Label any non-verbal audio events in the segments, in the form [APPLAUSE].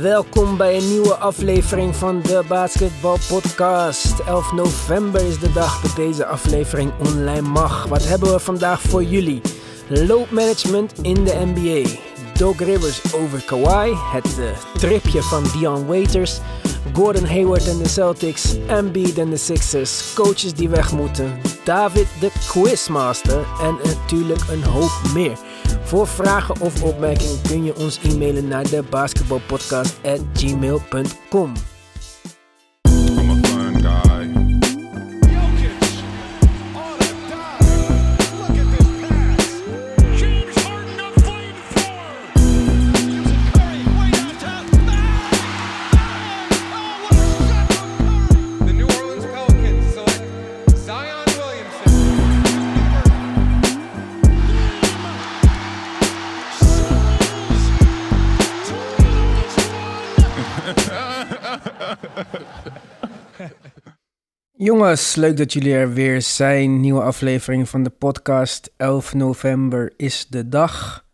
Welkom bij een nieuwe aflevering van de Basketball Podcast. 11 november is de dag dat deze aflevering online mag. Wat hebben we vandaag voor jullie? Loopmanagement in de NBA. Doc Rivers over Kawhi. Het uh, tripje van Dion Waiters. Gordon Hayward en de Celtics. Embiid en de Sixers. Coaches die weg moeten. David de Quizmaster. En natuurlijk een hoop meer. Voor vragen of opmerkingen kun je ons e-mailen naar de basketballpodcast@gmail.com. Jongens, leuk dat jullie er weer zijn. Nieuwe aflevering van de podcast. 11 november is de dag.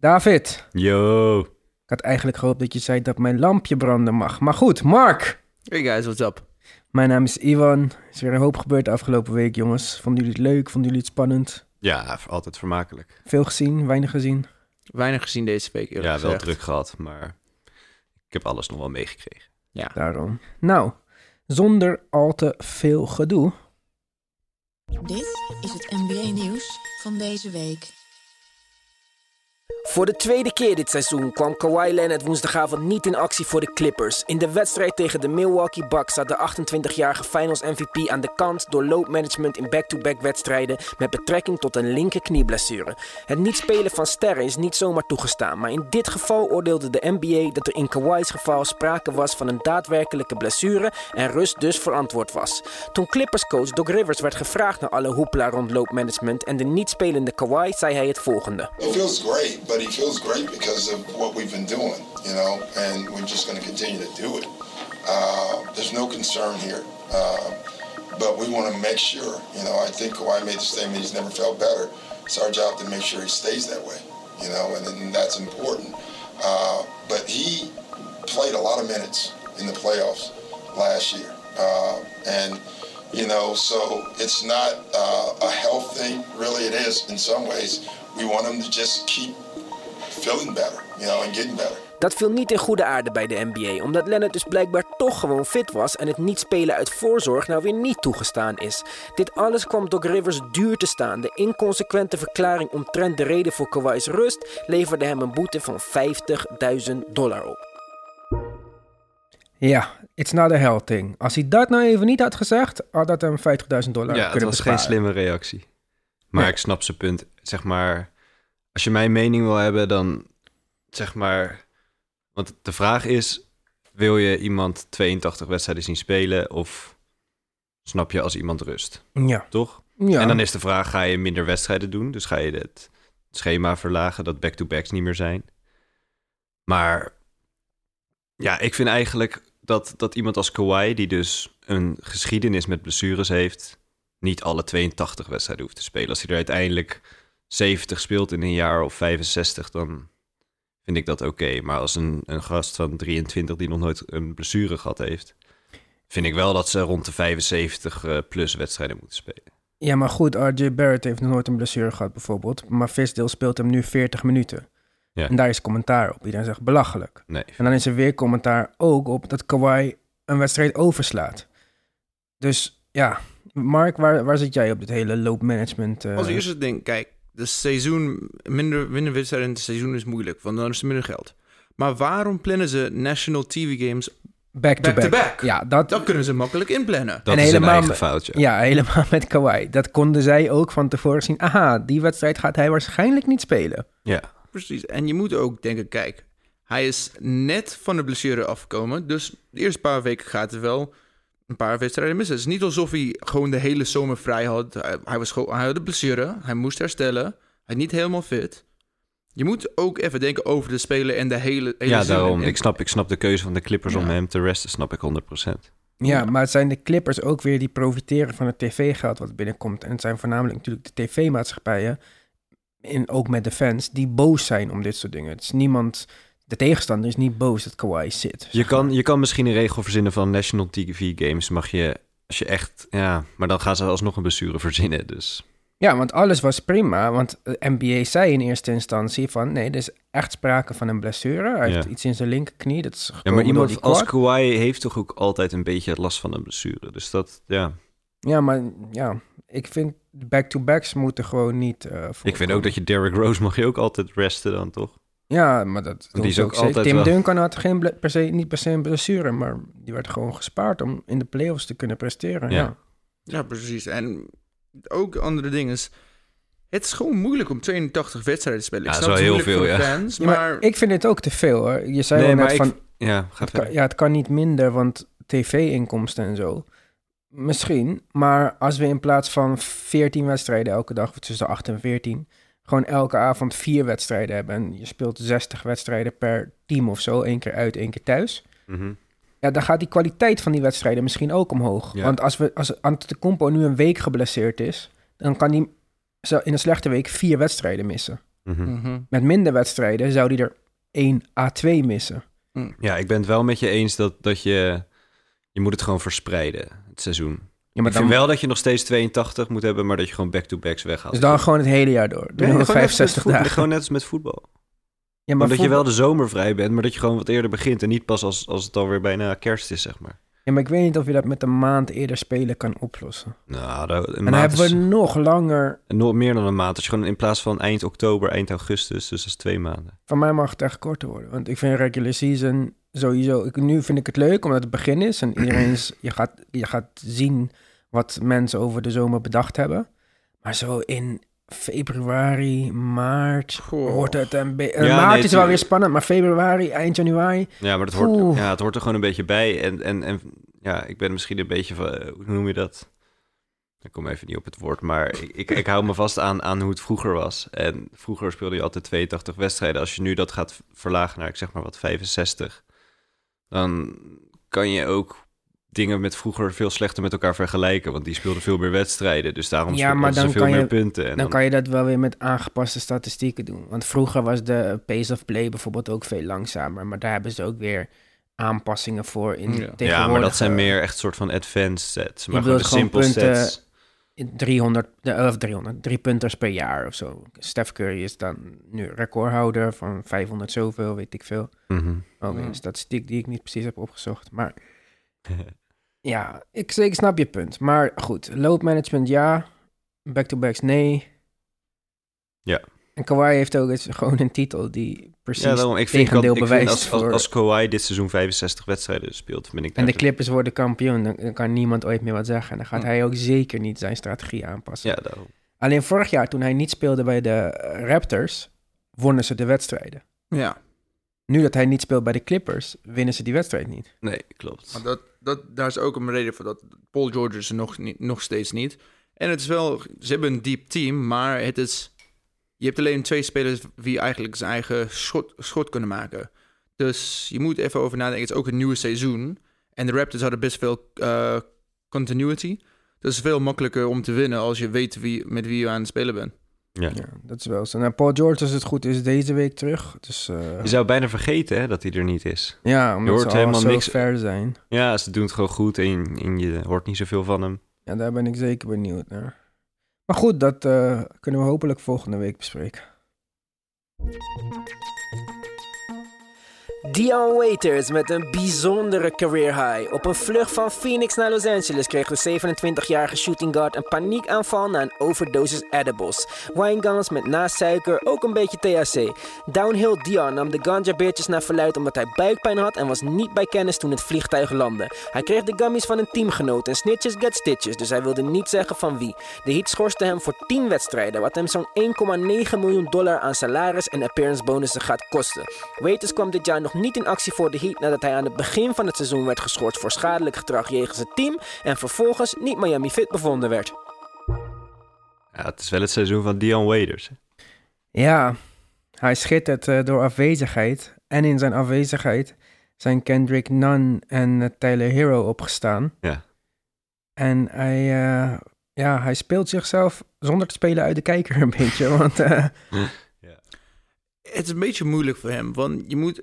David, Yo. ik had eigenlijk gehoopt dat je zei dat mijn lampje branden mag. Maar goed, Mark. Hey guys, what's up? Mijn naam is Ivan. Er is weer een hoop gebeurd de afgelopen week, jongens. Vonden jullie het leuk? Vonden jullie het spannend? Ja, altijd vermakelijk. Veel gezien? Weinig gezien? Weinig gezien deze week, eerlijk ja, wel gezegd. druk gehad, maar ik heb alles nog wel meegekregen. Ja. Daarom. Nou, zonder al te veel gedoe. Dit is het NBA-nieuws van deze week. Voor de tweede keer dit seizoen kwam Kawhi Leonard woensdagavond niet in actie voor de Clippers. In de wedstrijd tegen de Milwaukee Bucks zat de 28-jarige Finals MVP aan de kant door loopmanagement in back-to-back wedstrijden met betrekking tot een linker knieblessure. Het niet spelen van sterren is niet zomaar toegestaan, maar in dit geval oordeelde de NBA dat er in Kawhi's geval sprake was van een daadwerkelijke blessure en rust dus verantwoord was. Toen Clippers-coach Doc Rivers werd gevraagd naar alle hoepla rond loopmanagement en de niet spelende Kawhi, zei hij het volgende. It feels great, but he feels great because of what we've been doing, you know, and we're just going to continue to do it. Uh, there's no concern here, uh, but we want to make sure, you know, I think Kawhi made the statement he's never felt better. It's our job to make sure he stays that way, you know, and, and that's important. Uh, but he played a lot of minutes in the playoffs last year, uh, and you know, so it's not uh, a health thing. Really, it is in some ways. We want him to just keep feeling better, you know, and getting better. Dat viel niet in goede aarde bij de NBA, omdat Leonard dus blijkbaar toch gewoon fit was en het niet spelen uit voorzorg nou weer niet toegestaan is. Dit alles kwam Doc Rivers duur te staan. De inconsequente verklaring omtrent de reden voor Kawhi's rust leverde hem een boete van 50.000 dollar op. Ja, it's not a hell thing. Als hij dat nou even niet had gezegd, had dat hem 50.000 dollar ja, kunnen was geen slimme reactie. Maar Nee. ik snap zijn punt. Zeg maar, als je mijn mening wil hebben, dan zeg maar... Want de vraag is, wil je iemand 82 wedstrijden zien spelen of snap je als iemand rust? Ja. Toch? ja. En dan is de vraag, ga je minder wedstrijden doen? Dus ga je het schema verlagen, dat back-to-backs niet meer zijn? Maar ja, ik vind eigenlijk dat, dat iemand als Kawhi, die dus een geschiedenis met blessures heeft, niet alle 82 wedstrijden hoeft te spelen. Als hij er uiteindelijk 70 speelt in een jaar of 65, dan vind ik dat oké. Maar als een, een gast van 23 die nog nooit een blessure gehad heeft, vind ik wel dat ze rond de 75 eh, plus wedstrijden moeten spelen. Ja, maar goed, RJ Barrett heeft nog nooit een blessure gehad bijvoorbeeld. Maar Visdale speelt hem nu 40 minuten. Ja. En daar is commentaar op. Iedereen zegt belachelijk. Nee. En dan is er weer commentaar ook op dat Kawhi een wedstrijd overslaat. Dus ja, Mark, waar, waar zit jij op dit hele loopmanagement? eh Als eerste ding, kijk, de seizoen, minder, minder wedstrijden in het seizoen is moeilijk, want dan is er minder geld. Maar waarom plannen ze National TV Games? back-to-back? back-to-back? Ja, dat, Dat kunnen ze makkelijk inplannen. Dat En is helemaal een eigen met- foutje. ja, [LAUGHS] helemaal met Kawhi. Dat konden zij ook van tevoren zien. Aha, die wedstrijd gaat hij waarschijnlijk niet spelen. Ja. Precies. En je moet ook denken, kijk, hij is net van de blessure afgekomen, dus de eerste paar weken gaat er wel een paar wedstrijden missen. Het is niet alsof hij gewoon de hele zomer vrij had. Hij, hij was gewoon, hij had een blessure, hij moest herstellen, hij is niet helemaal fit. Je moet ook even denken over de speler en de hele, hele Ja, daarom. En- Ik snap, ik snap de keuze van de Clippers om hem te resten, snap ik 100%. Ja, Ja. maar het zijn de Clippers ook weer die profiteren van het tv-geld wat binnenkomt. En het zijn voornamelijk natuurlijk de tv-maatschappijen, en ook met de fans, die boos zijn om dit soort dingen. Het is niemand, de tegenstander is niet boos dat Kawhi zit. Je kan, je kan misschien een regel verzinnen van National TV Games. Mag je, als je echt, ja, maar dan gaan ze alsnog een blessure verzinnen. Dus Ja, want alles was prima. Want de NBA zei in eerste instantie van... nee, er is echt sprake van een blessure. Hij heeft iets in zijn linkerknie. Dat is ja, maar door iemand die als. Kawhi heeft toch ook altijd een beetje last van een blessure. Dus dat, ja. Ja, maar ja, ik vind back-to-backs moeten gewoon niet eh Ik vind ook dat je Derrick Rose mag je ook altijd resten dan, toch? Ja, maar dat die is ook altijd Tim wel- Duncan had geen per se, niet per se een blessure... maar die werd gewoon gespaard om in de playoffs te kunnen presteren. Ja. Ja. Ja, precies. En ook andere dingen is... Het is gewoon moeilijk om 82 wedstrijden te spelen. Ja, ik dat is snap wel het heel veel, de fans, Ja, maar maar... ik vind dit ook te veel hoor. Je zei Nee, al net ik- van... Ja, Het kan, ja, het kan niet minder, want tv-inkomsten en zo. Misschien, maar als we in plaats van 14 wedstrijden elke dag, of tussen de 8 en 14, gewoon elke avond vier wedstrijden hebben en je speelt 60 wedstrijden per team of zo, één keer uit, één keer thuis. Mhm. Ja, dan gaat die kwaliteit van die wedstrijden misschien ook omhoog. Ja. Want als, we, als Antetokounmpo nu een week geblesseerd is, dan kan hij zo in een slechte week vier wedstrijden missen. Mhm. Mhm. Met minder wedstrijden zou hij er 1 à 2 missen. Ja, ik ben het wel met je eens dat, dat je... Je moet het gewoon verspreiden, het seizoen. Ja, maar ik vind wel dat je nog steeds 82 moet hebben, maar dat je gewoon back-to-backs weghaalt. Dus dan gewoon het hele jaar door. Nee, met 365 voetbal. dagen. Gewoon net als met voetbal. Ja, Maar dat je wel de zomer vrij bent, maar dat je gewoon wat eerder begint. En niet pas als, als het alweer bijna kerst is, zeg maar. Ja, maar ik weet niet of je dat met een maand eerder spelen kan oplossen. Nou, dat, En dan hebben we nog langer... nog meer dan een maand. Je gewoon in plaats van eind oktober, eind augustus, dus dat is twee maanden. Van mij mag het echt korter worden. Want ik vind regular season sowieso... Ik, nu vind ik het leuk, omdat het begin is. En iedereen is... Je gaat, je gaat zien wat mensen over de zomer bedacht hebben. Maar zo in februari, maart... Goh. Wordt het een beetje... Ja, maart nee, is wel weer spannend, maar februari, eind januari... Ja, maar het hoort, Oeh. ja, het hoort er gewoon een beetje bij. En, en, en ja, ik ben misschien een beetje van, eh, hoe noem je dat? Ik kom even niet op het woord, maar ik, ik, ik hou me vast aan, aan hoe het vroeger was. En vroeger speelde je altijd 82 wedstrijden. Als je nu dat gaat verlagen naar, ik zeg maar wat, 65, dan kan je ook dingen met vroeger veel slechter met elkaar vergelijken. Want die speelden veel meer wedstrijden, dus daarom Ja, speelden maar ze dan veel kan meer je- punten. En dan kan je dat wel weer met aangepaste statistieken doen. Want vroeger was de pace of play bijvoorbeeld ook veel langzamer. Maar daar hebben ze ook weer aanpassingen voor in Ja. ja, maar dat zijn meer echt soort van advanced sets. Maar Je gewoon punten- sets. 300, eh, of 300, drie punters per jaar of zo. Steph Curry is dan nu recordhouder van 500 zoveel, weet ik veel. Mhm. Ook Ja. een statistiek die ik niet precies heb opgezocht. Maar [LAUGHS] ja, ik, ik snap je punt. Maar goed, load management ja, back-to-backs nee. Ja. En Kawhi heeft ook eens gewoon een titel die precies Ja, daarom. Ik vind, tegendeel ik vind bewijst. als, als, voor- als Kawhi dit seizoen 65 wedstrijden speelt, vind ik en de Clippers worden kampioen, dan, dan kan niemand ooit meer wat zeggen. En dan gaat Hm. hij ook zeker niet zijn strategie aanpassen. Ja, daarom. Alleen vorig jaar, toen hij niet speelde bij de eh, Raptors, wonnen ze de wedstrijden. Ja, Nu dat hij niet speelt bij de Clippers, winnen ze die wedstrijd niet. Nee, klopt. maar dat, dat, daar is ook een reden voor dat Paul George is er nog, niet, nog steeds niet. En het is wel, ze hebben een diep team, maar het is, je hebt alleen twee spelers die eigenlijk zijn eigen schot, schot kunnen maken. Dus je moet even over nadenken. Het is ook een nieuwe seizoen. En de Raptors hadden best veel eh, continuity. Dus het is veel makkelijker om te winnen als je weet wie, met wie je aan het spelen bent. Ja. Ja, dat is wel zo. Nou, Paul George, als het goed is, deze week terug. Dus eh, Je zou bijna vergeten hè, dat hij er niet is. ja, omdat hoort ze al helemaal zo niks- ver zijn. Ja, ze doen het gewoon goed en, en je hoort niet zoveel van hem. Ja, daar ben ik zeker benieuwd naar. Maar goed, dat eh, kunnen we hopelijk volgende week bespreken. Dion Waiters met een bijzondere career high. Op een vlucht van Phoenix naar Los Angeles kreeg de 27-jarige shooting guard een paniekaanval na een overdosis edibles. Winegums met naast suiker ook een beetje THC. Downhill Dion nam de ganja-beertjes naar verluid omdat hij buikpijn had en was niet bij kennis toen het vliegtuig landde. Hij kreeg de gummies van een teamgenoot en snitches get stitches, dus hij wilde niet zeggen van wie. De Heat schorste hem voor 10 wedstrijden, wat hem zo'n 1,9 miljoen dollar aan salaris en appearance bonussen gaat kosten. Waiters kwam dit jaar nog niet in actie voor de Heat nadat hij aan het begin van het seizoen werd geschorst voor schadelijk gedrag jegens het team en vervolgens niet Miami fit bevonden werd. Ja, het is wel het seizoen van Dion Waiters. hè. Ja, hij schittert eh, door afwezigheid. En in zijn afwezigheid zijn Kendrick Nunn en eh, Tyler Hero opgestaan. Ja. En hij, eh, ja, hij speelt zichzelf zonder te spelen uit de kijker een beetje. [LAUGHS] Want eh, Het is een beetje moeilijk voor hem, want je moet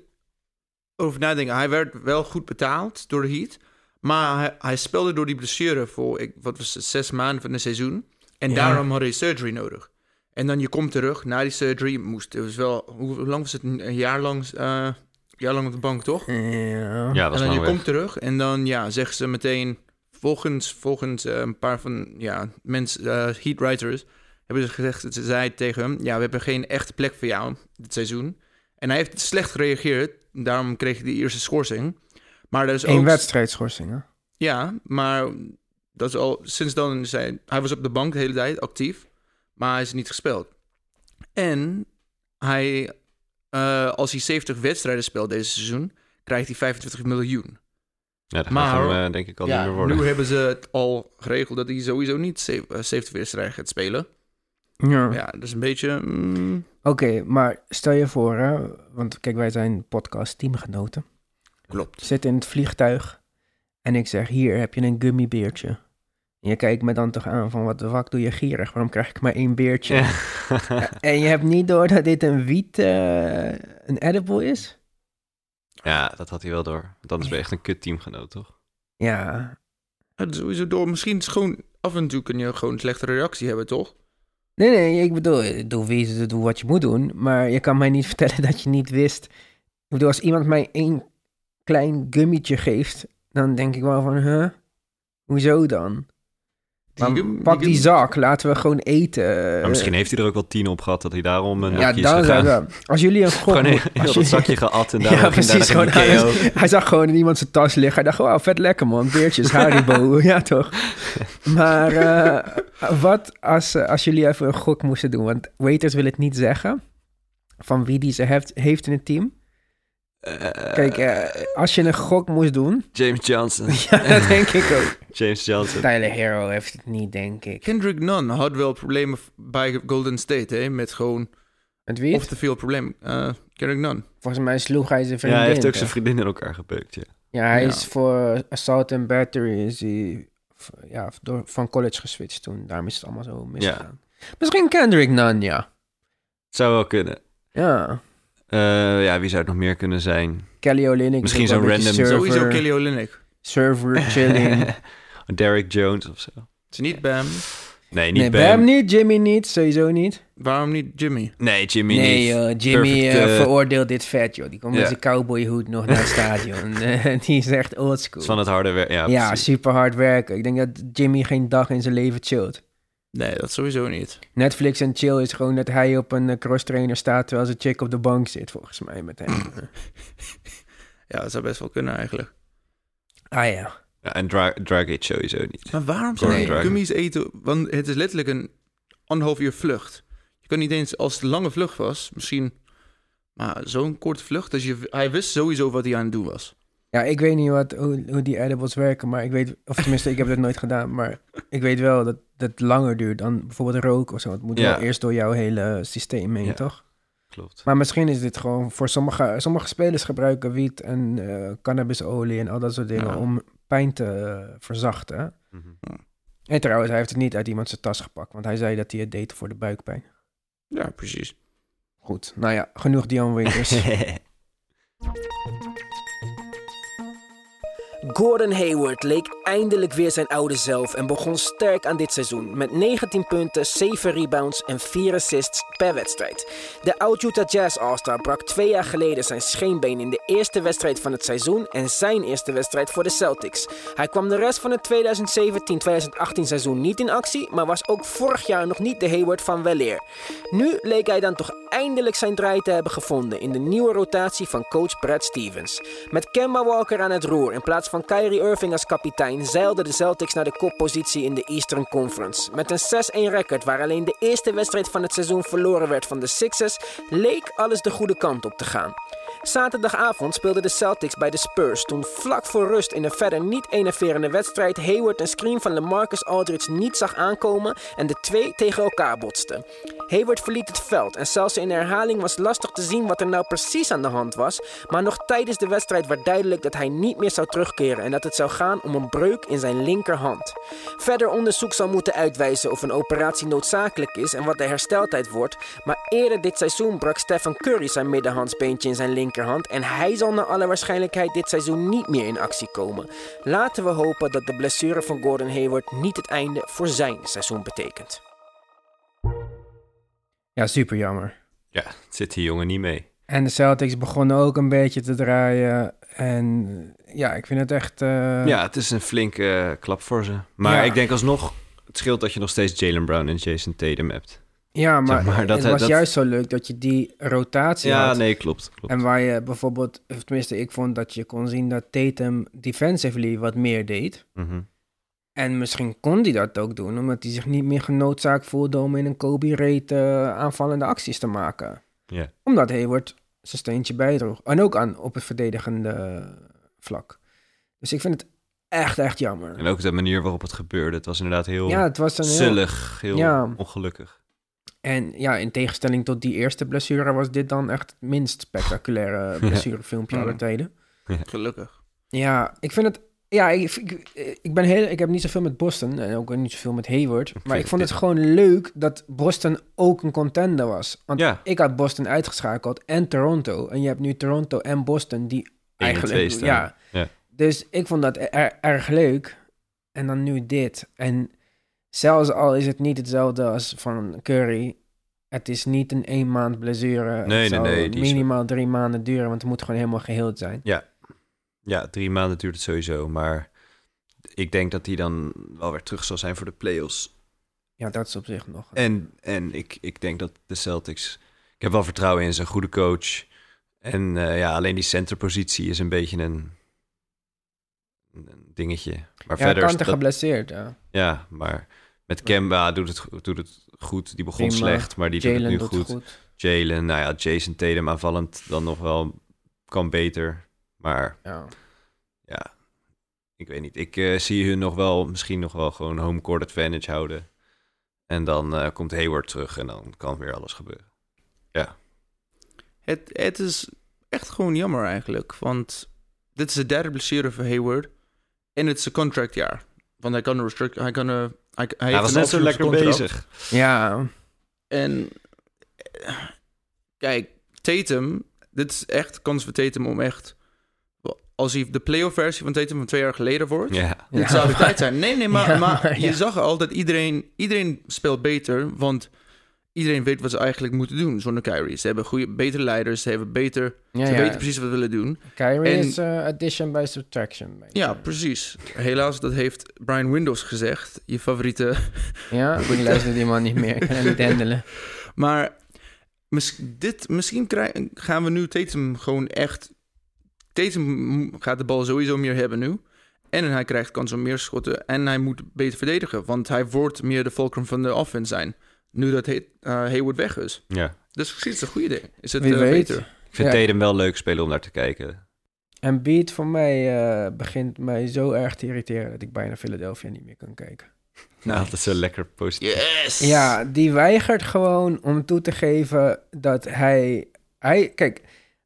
over nadenken. Hij werd wel goed betaald door de Heat. Maar hij, hij speelde door die blessure voor, ik, wat was het, zes maanden van het seizoen. En Ja. daarom had hij surgery nodig. En dan je komt terug na die surgery. Moest, het was wel, hoe, hoe lang was het? Een jaar lang, eh, jaar lang op de bank, toch? Ja. Ja, dat en dan je weg. komt terug en dan ja, zeggen ze meteen, volgens, volgens eh, een paar van ja, mensen, eh heat writers, hebben ze gezegd, ze zei tegen hem, ja, we hebben geen echte plek voor jou dit seizoen. En hij heeft slecht gereageerd, daarom kreeg hij de eerste schorsing. Maar dat is Eén ook, wedstrijdschorsing, hè? ja, maar dat is al, sinds dan is hij, was op de bank de hele tijd, actief, maar hij is niet gespeeld. En hij, eh, als hij 70 wedstrijden speelt deze seizoen, krijgt hij 25 miljoen. Ja, dat Maar- gaat hem eh, denk ik al niet meer worden. Nu hebben ze het al geregeld dat hij sowieso niet ze- eh, 70 wedstrijden gaat spelen. Ja. Ja, dat is een beetje... mm, Oké, maar stel je voor, hè, want kijk, wij zijn podcast teamgenoten. klopt. Zit in het vliegtuig en ik zeg, hier heb je een gummibeertje. En je kijkt me dan toch aan van, wat de fuck doe je gierig? Waarom krijg ik maar één beertje? Ja. En je hebt niet door dat dit een wiet, eh, een edible is? ja, dat had hij wel door. Want anders ben je echt een kut teamgenoot, toch? Ja, Ja, dat is sowieso door. Misschien is gewoon... Af en toe kun je gewoon een slechtere reactie hebben, toch? Nee, nee, ik bedoel, doe, wie, doe wat je moet doen. Maar je kan mij niet [LAUGHS] vertellen dat je niet wist. Ik bedoel, als iemand mij één klein gummietje geeft, dan denk ik wel van, huh? Hoezo dan? Die pak die zak, laten we gewoon eten. Maar misschien heeft hij er ook wel tien op gehad dat hij daarom een Ja, is gegaan. Als jullie een [LAUGHS] gok... Gewoon heel als dat je- zakje geat en [LAUGHS] Ja, daarom ging precies. Gewoon, hij, hij zag gewoon in iemand zijn tas liggen. Hij dacht, oh, vet lekker man, beertjes, Haribo. [LAUGHS] ja, toch? Maar eh, wat als, eh, als jullie even een gok moesten doen? Want waiters wil het niet zeggen van wie die ze heeft, heeft in het team. Eh, Kijk, eh, als je een gok moest doen... [LAUGHS] James Johnson. [LAUGHS] ja, dat denk ik ook. [LAUGHS] James Johnson. Tyler Hero heeft het niet, denk ik. Kendrick Nunn had wel problemen bij Golden State, hè? Met gewoon... Met wie? Of te veel problemen. Eh, Kendrick Nunn. Volgens mij sloeg hij zijn Ja, vriendin. hij heeft ook zijn vriendin in elkaar gebeukt, ja. Ja, hij Ja. is voor assault and battery is hij ja, door, van college geswitcht toen. Daarom is het allemaal zo misgegaan. Misschien Kendrick Nunn, ja. Het zou wel kunnen. Ja. Eh, ja, wie zou het nog meer kunnen zijn? Kelly Olynyk. is Misschien zo'n random- Server, Sowieso Kelly Olynyk. Server [LAUGHS] chilling. Derek Jones of zo. Het is niet Bam. Nee, niet nee, Bam. Bam niet, Jimmy niet, sowieso niet. Waarom niet Jimmy? Nee, Jimmy nee, niet. joh, Jimmy Perfect, eh, eh, veroordeelt dit vet, joh. Die komt met zijn cowboyhoed nog naar het stadion. [LAUGHS] [LAUGHS] Die is echt oldschool. van het harde werk. Ja, ja, precies. super hard werken. Ik denk dat Jimmy geen dag in zijn leven chillt. Nee, dat sowieso niet. Netflix en chill is gewoon dat hij op een eh, crosstrainer staat terwijl zijn chick op de bank zit, volgens mij met hem. [CLEARS THROAT] Ja, dat zou best wel kunnen eigenlijk. ah ja. Ja, en Dra Dragic sowieso niet. Maar waarom zou je gummies eten? Want het is letterlijk een anderhalf uur vlucht. Je kan niet eens, als het een lange vlucht was, misschien... Maar zo'n korte vlucht, dus je, hij wist sowieso wat hij aan het doen was. Ja, ik weet niet wat, hoe, hoe die edibles werken, maar ik weet, of tenminste, ik heb dat nooit gedaan, maar ik weet wel dat het langer duurt dan bijvoorbeeld rook of zo. Het moet Ja. wel eerst door jouw hele systeem heen, Ja. toch? Klopt. Maar misschien is dit gewoon voor sommige, sommige spelers gebruiken wiet en eh, cannabisolie en al dat soort dingen Ja. om pijn te verzachten. Mhm. En trouwens, hij heeft het niet uit iemand zijn tas gepakt, want hij zei dat hij het deed voor de buikpijn. Ja, precies. Goed, nou ja, genoeg Dion Waiters. [LAUGHS] Gordon Hayward leek eindelijk weer zijn oude zelf en begon sterk aan dit seizoen met 19 punten, 7 rebounds en 4 assists per wedstrijd. De oud-Utah Jazz All-Star brak twee jaar geleden zijn scheenbeen in de eerste wedstrijd van het seizoen en zijn eerste wedstrijd voor de Celtics. Hij kwam de rest van het 2017-2018 seizoen niet in actie, maar was ook vorig jaar nog niet de Hayward van weleer. Nu leek hij dan toch eindelijk zijn draai te hebben gevonden in de nieuwe rotatie van coach Brad Stevens. Met Kemba Walker aan het roer in plaats van Kyrie Irving als kapitein zeilden de Celtics naar de koppositie in de Eastern Conference. Met een 6-1 record waar alleen de eerste wedstrijd van het seizoen verloren werd van de Sixers, leek alles de goede kant op te gaan. Zaterdagavond speelden de Celtics bij de Spurs toen vlak voor rust in een verder niet enerverende wedstrijd Hayward een screen van LaMarcus Aldridge niet zag aankomen en de twee tegen elkaar botsten. Hayward verliet het veld en zelfs in de herhaling was lastig te zien wat er nou precies aan de hand was, maar nog tijdens de wedstrijd werd duidelijk dat hij niet meer zou terugkeren en dat het zou gaan om een breuk in zijn linkerhand. Verder onderzoek zal moeten uitwijzen of een operatie noodzakelijk is en wat de hersteltijd wordt, maar eerder dit seizoen brak Stephen Curry zijn middenhandsbeentje in zijn linkerhand linkerhand en hij zal naar alle waarschijnlijkheid dit seizoen niet meer in actie komen. Laten we hopen dat de blessure van Gordon Hayward niet het einde voor zijn seizoen betekent. Ja, super jammer. Ja, het zit die jongen niet mee. En de Celtics begonnen ook een beetje te draaien. En ja, ik vind het echt... eh, Ja, het is een flinke eh, klap voor ze. Maar Ja. ik denk alsnog, het scheelt dat je nog steeds Jalen Brown en Jason Tatum hebt. Ja, maar, Zeg maar, dat- het was dat- juist zo leuk dat je die rotatie Ja, had. nee, klopt. klopt. En waar je bijvoorbeeld, of tenminste ik vond dat je kon zien dat Tatum defensively wat meer deed. Mhm. En misschien kon hij dat ook doen, omdat hij zich niet meer genoodzaakt voelde om in een Kobe-rate eh, aanvallende acties te maken. Omdat Hayward zijn steentje bijdroeg. En ook aan op het verdedigende vlak. Dus ik vind het echt, echt jammer. En ook de manier waarop het gebeurde. Het was inderdaad heel Ja, het was een heel... zullig, heel Ja. ongelukkig. En ja, in tegenstelling tot die eerste blessure was dit dan echt het minst spectaculaire [LAUGHS] blessurefilmpje aller tijden. Gelukkig. Ja, ik vind het. Ja, ik, ik, ik ben heel. Ik heb niet zoveel met Boston en ook niet zoveel met Hayward. Maar ik vond het gewoon leuk dat Boston ook een contender was. Want Ja. ik had Boston uitgeschakeld en Toronto. En je hebt nu Toronto en Boston die eigenlijk. ja. Ja. Dus ik vond dat er- erg leuk. En dan nu dit. En zelfs al is het niet hetzelfde als van Curry. Het is niet een één maand blessure. Het Nee, nee, zal nee, is- minimaal drie maanden duren, want het moet gewoon helemaal geheeld zijn. Ja, drie maanden duurt het sowieso. Maar ik denk dat hij dan wel weer terug zal zijn voor de playoffs. Ja, dat is op zich nog. En, en ik, ik denk dat de Celtics... Ik heb wel vertrouwen in zijn goede coach. En eh, ja, alleen die centerpositie is een beetje een, een dingetje. Maar ja, verder... dat- geblesseerd, ja. ja, maar met Kemba doet het, doet het goed. Die begon Prima. slecht, maar die doet het nu doet goed. goed. Jalen, nou ja, Jason Tatum aanvallend dan nog wel kan beter. Maar Ja. ja, ik weet niet. Ik eh, zie hun nog wel, misschien nog wel gewoon home court advantage houden. En dan eh, komt Hayward terug en dan kan weer alles gebeuren. Het, het is echt gewoon jammer eigenlijk. Want dit is de derde blessure voor Hayward. En het is een contractjaar. Want hij kan een restrict... Hij, kan, eh, hij, hij heeft was net zo lekker contract. bezig. Ja, En kijk, Tatum, dit is echt kans voor Tatum om echt, als hij de playoff versie van Tatum van twee jaar geleden wordt, Ja, dit Ja. zou de tijd zijn. Nee, nee, maar, [LAUGHS] Ja, maar maar je ja. zag al dat iedereen, iedereen speelt beter, want iedereen weet wat ze eigenlijk moeten doen zonder Kyrie. Ze hebben goede, betere leiders, ze hebben beter, ja, ze ja. weten precies wat ze willen doen. Kyrie En- is eh, addition by subtraction. Ja, precies. Helaas, dat heeft Brian Windows gezegd, je favoriete Ja, [LAUGHS] ik luister die man niet meer. Ik kan hem niet handelen. Maar mis- dit, misschien gaan we nu Tatum gewoon echt... Tatum gaat de bal sowieso meer hebben nu. En hij krijgt kans om meer schotten. En hij moet beter verdedigen. Want hij wordt meer de fulcrum van de offense zijn. Nu dat Hay- eh, Hayward weg is. ja. Dus misschien is het een goede ding. Is het Wie eh, weet. beter? Ik vind Ja. Tatum wel leuk spelen om naar te kijken. En Beat voor mij eh, begint mij zo erg te irriteren dat ik bijna Philadelphia niet meer kan kijken. [LAUGHS] Nou, dat is zo lekker positief. Yes! Ja, die weigert gewoon om toe te geven dat hij... hij kijk,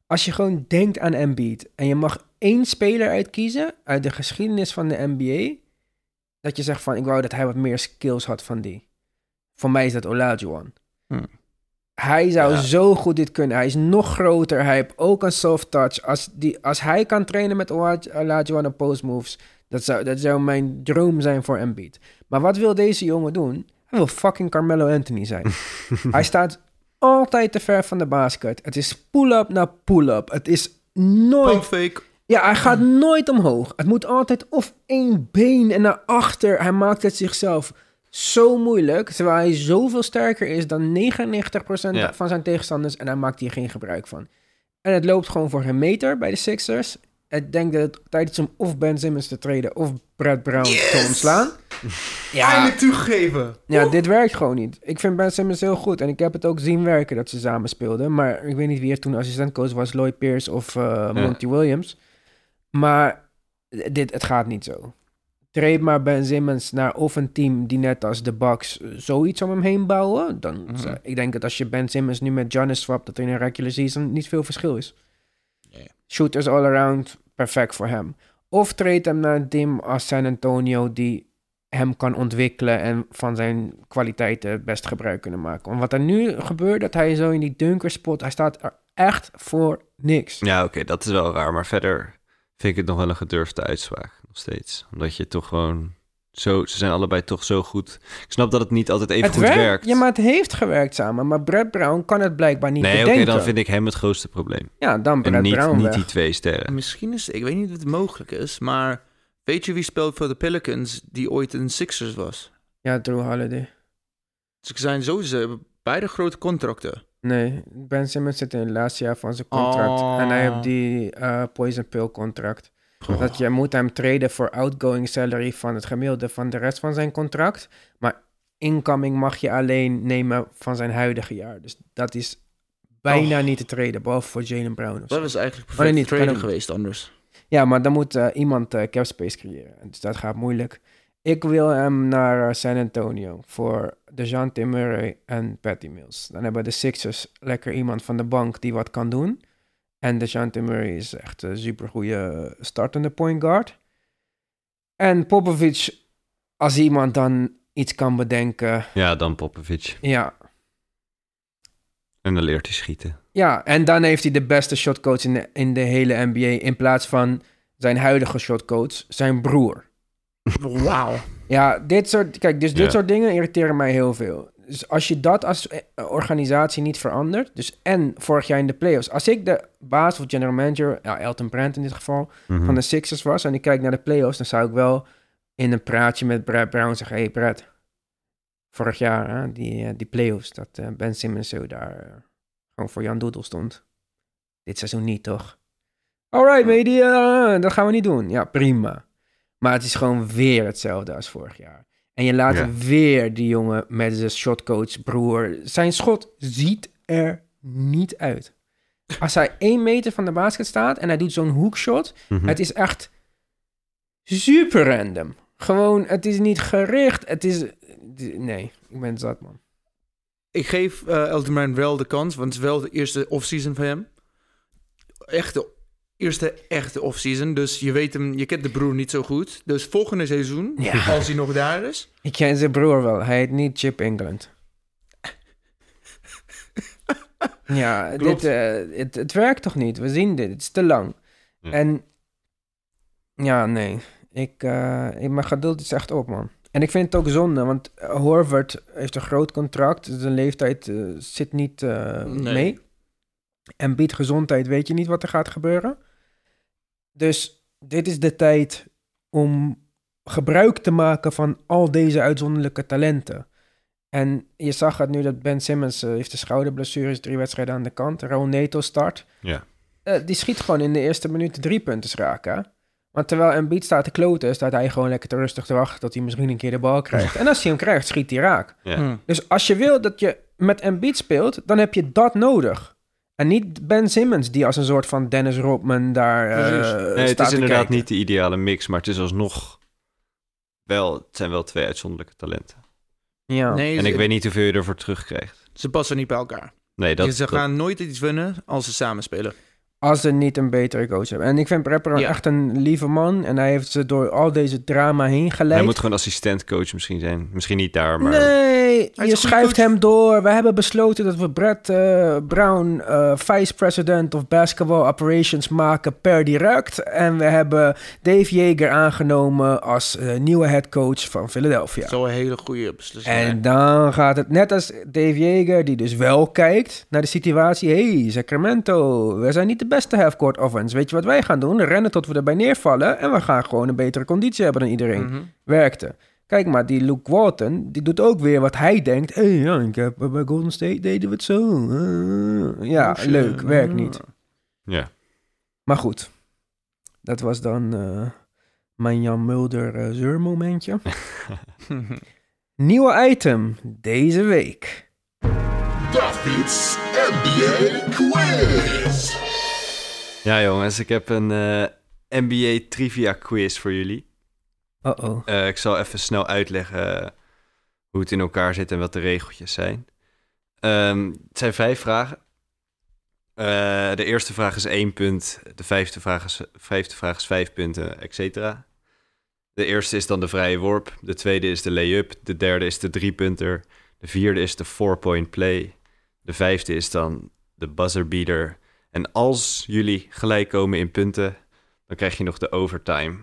als je gewoon denkt aan Embiid en je mag één speler uitkiezen uit de geschiedenis van de NBA, dat je zegt van, ik wou dat hij wat meer skills had van die. Voor mij is dat Olajuwon. Hmm. Hij zou Ja. zo goed dit kunnen. Hij is nog groter. Hij heeft ook een soft touch. Als, die, als hij kan trainen met Olaj- Olajuwon en post moves, dat zou, dat zou mijn droom zijn voor Embiid. Maar wat wil deze jongen doen? Hij wil fucking Carmelo Anthony zijn. [LAUGHS] hij staat altijd te ver van de basket. Het is pull-up na pull-up. Het is nooit... Pump fake. Ja, hij gaat nooit omhoog. Het moet altijd of één been en naar achter. Hij maakt het zichzelf zo moeilijk. Terwijl hij zoveel sterker is dan 99% Ja. van zijn tegenstanders. En hij maakt hier geen gebruik van. En het loopt gewoon voor geen meter bij de Sixers. Ik denk dat het tijd is om of Ben Simmons te treden of Brad Brown te ontslaan. [LAUGHS] Ja, Eindelijk toegegeven. ja, dit werkt gewoon niet. Ik vind Ben Simmons heel goed. En ik heb het ook zien werken dat ze samen speelden. Maar ik weet niet wie er toen assistentcoach was. Lloyd Pierce of eh, Monty Williams. Maar dit, het gaat niet zo. Trade maar Ben Simmons naar of een team die net als de Bucks eh, zoiets om hem heen bouwen. Dan Mhm. ik denk dat als je Ben Simmons nu met Giannis swapt, dat er in een regular season niet veel verschil is. Shooters all around, perfect voor hem. Of trade hem naar een team als San Antonio die hem kan ontwikkelen en van zijn kwaliteiten best gebruik kunnen maken. Want wat er nu gebeurt, dat hij zo in die dunkerspot, hij staat er echt voor niks. Ja, oké, dat is wel raar. Maar verder vind ik het nog wel een gedurfde uitspraak. Steeds. Omdat je toch gewoon zo... Ze zijn allebei toch zo goed. Ik snap dat het niet altijd even het goed werkt, werkt. Ja, maar het heeft gewerkt samen. Maar Brad Brown kan het blijkbaar niet nee, oké, bedenken. dan vind ik hem het grootste probleem. Ja, dan Brad En niet, Brown niet weg. die twee sterren. Misschien is, ik weet niet of het mogelijk is, maar weet je wie speelt voor de Pelicans die ooit een Sixers was? Ja, Drew Holiday. Ze zijn sowieso beide grote contracten. Nee, Ben Simmons zit in het laatste jaar van zijn contract. Oh. En hij heeft die eh, poison pill contract. Dat je moet hem traden voor outgoing salary van het gemiddelde van de rest van zijn contract. Maar incoming mag je alleen nemen van zijn huidige jaar. Dus dat is bijna Oh. niet te traden, behalve voor Jalen Brown. Dat was eigenlijk nee, perfect niet, ook. geweest anders. Ja, maar dan moet eh, iemand eh cap space creëren. Dus dat gaat moeilijk. Ik wil hem naar eh, San Antonio voor DeJounte Murray en Patty Mills. Dan hebben de Sixers lekker iemand van de bank die wat kan doen. En DeJounte Murray is echt een supergoeie startende point guard. En Popovic, als iemand dan iets kan bedenken, Ja, dan Popovic. ja. En dan leert hij schieten. Ja, en dan heeft hij de beste shotcoach in de, in de hele NBA in plaats van zijn huidige shotcoach, zijn broer. Wauw. Ja, dit soort, kijk, dus dit Ja. soort dingen irriteren mij heel veel. Dus als je dat als eh, organisatie niet verandert, dus en vorig jaar in de playoffs, als ik de baas of general manager, ja, Elton Brand in dit geval, Mhm. van de Sixers was en ik kijk naar de playoffs, dan zou ik wel in een praatje met Brad Brown zeggen, hey Brad, vorig jaar, hè, die, eh, die playoffs, dat eh, Ben Simmons zo daar gewoon voor Jan Doedel stond. Dit seizoen niet, toch? Alright, eh, dat gaan we niet doen. Ja, prima. Maar het is gewoon weer hetzelfde als vorig jaar. En je laat Ja. weer die jongen met zijn shotcoach broer. Zijn schot ziet er niet uit. Als hij één meter van de basket staat en hij doet zo'n hoekshot, Mhm. het is echt super random. Gewoon, het is niet gericht. Het is. Nee, ik ben zat, man. Ik geef eh Elton Brand wel de kans, want het is wel de eerste offseason van hem. Echte, eerste echte offseason. Dus je weet hem, je kent de broer niet zo goed. Dus volgende seizoen, Ja. als hij nog daar is. Ik ken zijn broer wel. Hij heet niet Chip England. [LAUGHS] ja, Klopt. dit, eh, het, het werkt toch niet? We zien dit. Het is te lang. Ja. En ja, nee. Ik, eh, ik, mijn geduld is echt op, man. En ik vind het ook zonde, want eh, Horvath heeft een groot contract. Zijn leeftijd zit niet Nee. mee. En biedt gezondheid, weet je niet wat er gaat gebeuren. Dus dit is de tijd om gebruik te maken van al deze uitzonderlijke talenten. En je zag het nu dat Ben Simmons eh, heeft een schouderblessure, is drie wedstrijden aan de kant. Raul Neto start. Ja. Eh, die schiet gewoon in de eerste minuut drie punten raken. hè. Want terwijl Embiid staat te kloten, staat hij gewoon lekker te rustig te wachten tot hij misschien een keer de bal krijgt. En als hij hem krijgt, schiet hij raak. Ja. Hm. Dus als je wil dat je met Embiid speelt, dan heb je dat nodig. En niet Ben Simmons, die als een soort van Dennis Rodman daar eh. Nee, het is te inderdaad kijken. niet de ideale mix, maar het is alsnog wel, het zijn wel twee uitzonderlijke talenten. Ja. Nee, En ze, ik weet niet hoeveel je ervoor terugkrijgt. ze passen niet bij elkaar. Nee, dat, ze dat- gaan nooit iets winnen als ze samen spelen. Als ze niet een betere coach hebben. En ik vind Prepper Ja. echt een lieve man. En hij heeft ze door al deze drama heen geleid. hij moet gewoon assistentcoach misschien zijn. Misschien niet daar, maar... Nee, je schuift hem door. We hebben besloten dat we Brad eh, Brown eh, vice president of basketball operations maken per direct. En we hebben Dave Yeager aangenomen als eh, nieuwe head coach van Philadelphia. Zo een hele goede beslissing. En dan gaat het net als Dave Yeager, die dus wel kijkt naar de situatie. hey, Sacramento, we zijn niet de beste half-court offense. Weet je wat wij gaan doen? Rennen tot we erbij neervallen en we gaan gewoon een betere conditie hebben dan iedereen. Mhm. Werkte. Kijk maar, die Luke Walton, die doet ook weer wat hij denkt. Hé, hey, ja, ik heb, bij Golden State deden we het zo. Eh, ja, Oh, leuk, werkt niet. Ja. Maar goed, dat was dan eh, mijn Jan Mulder eh, zeurmomentje. [LAUGHS] Nieuwe item deze week. David's NBA quiz. Ja, jongens, ik heb een eh, NBA trivia quiz voor jullie. Uh-oh. Eh, ik zal even snel uitleggen hoe het in elkaar zit en wat de regeltjes zijn. Ehm, het zijn vijf vragen. Eh, de eerste vraag is één punt, de vijfde vraag is, vijfde vraag is vijf punten, et cetera. De eerste is dan de vrije worp, de tweede is de lay-up, de derde is de driepunter, de vierde is de four-point play, de vijfde is dan de buzzer beater. En als jullie gelijk komen in punten, dan krijg je nog de overtime.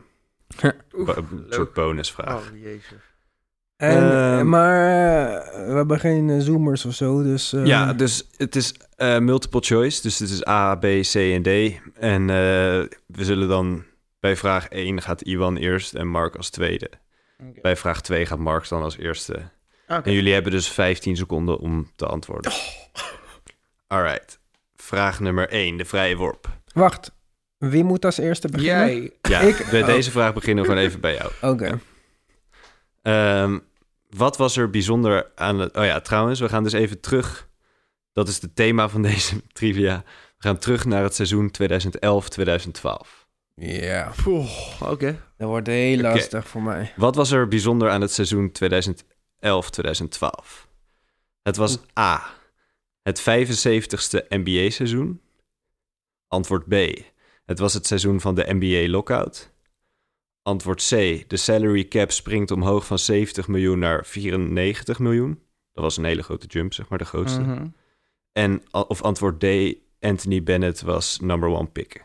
Oef, een soort bonusvraag. Oh, jezus. En, Ehm, maar eh, we hebben geen eh, zoomers of zo, dus... eh, Ja, dus het is eh, multiple choice. Dus het is A, B, C en D. En eh, we zullen dan bij vraag 1 gaat Iwan eerst en Mark als tweede. Oké. Bij vraag 2 gaat Mark dan als eerste. Oké. En jullie hebben dus 15 seconden om te antwoorden. Alright. Vraag nummer 1, de vrije worp. Wacht, wie moet als eerste beginnen? Jij. Ja, Ik- bij oh. deze vraag beginnen we gewoon even bij jou. Oké. Ehm, wat was er bijzonder aan het... Oh ja, trouwens, we gaan dus even terug. Dat is het thema van deze [LAUGHS] trivia. We gaan terug naar het seizoen 2011-2012. Ja, Oké. dat wordt heel lastig voor mij. Wat was er bijzonder aan het seizoen 2011-2012? Het was A. Het 75ste NBA-seizoen. Antwoord B. Het was het seizoen van de NBA-lockout. Antwoord C. De salary cap springt omhoog van 70 miljoen naar 94 miljoen. Dat was een hele grote jump, zeg maar, de grootste. Mhm. En, of antwoord D. Anthony Bennett was number one pick.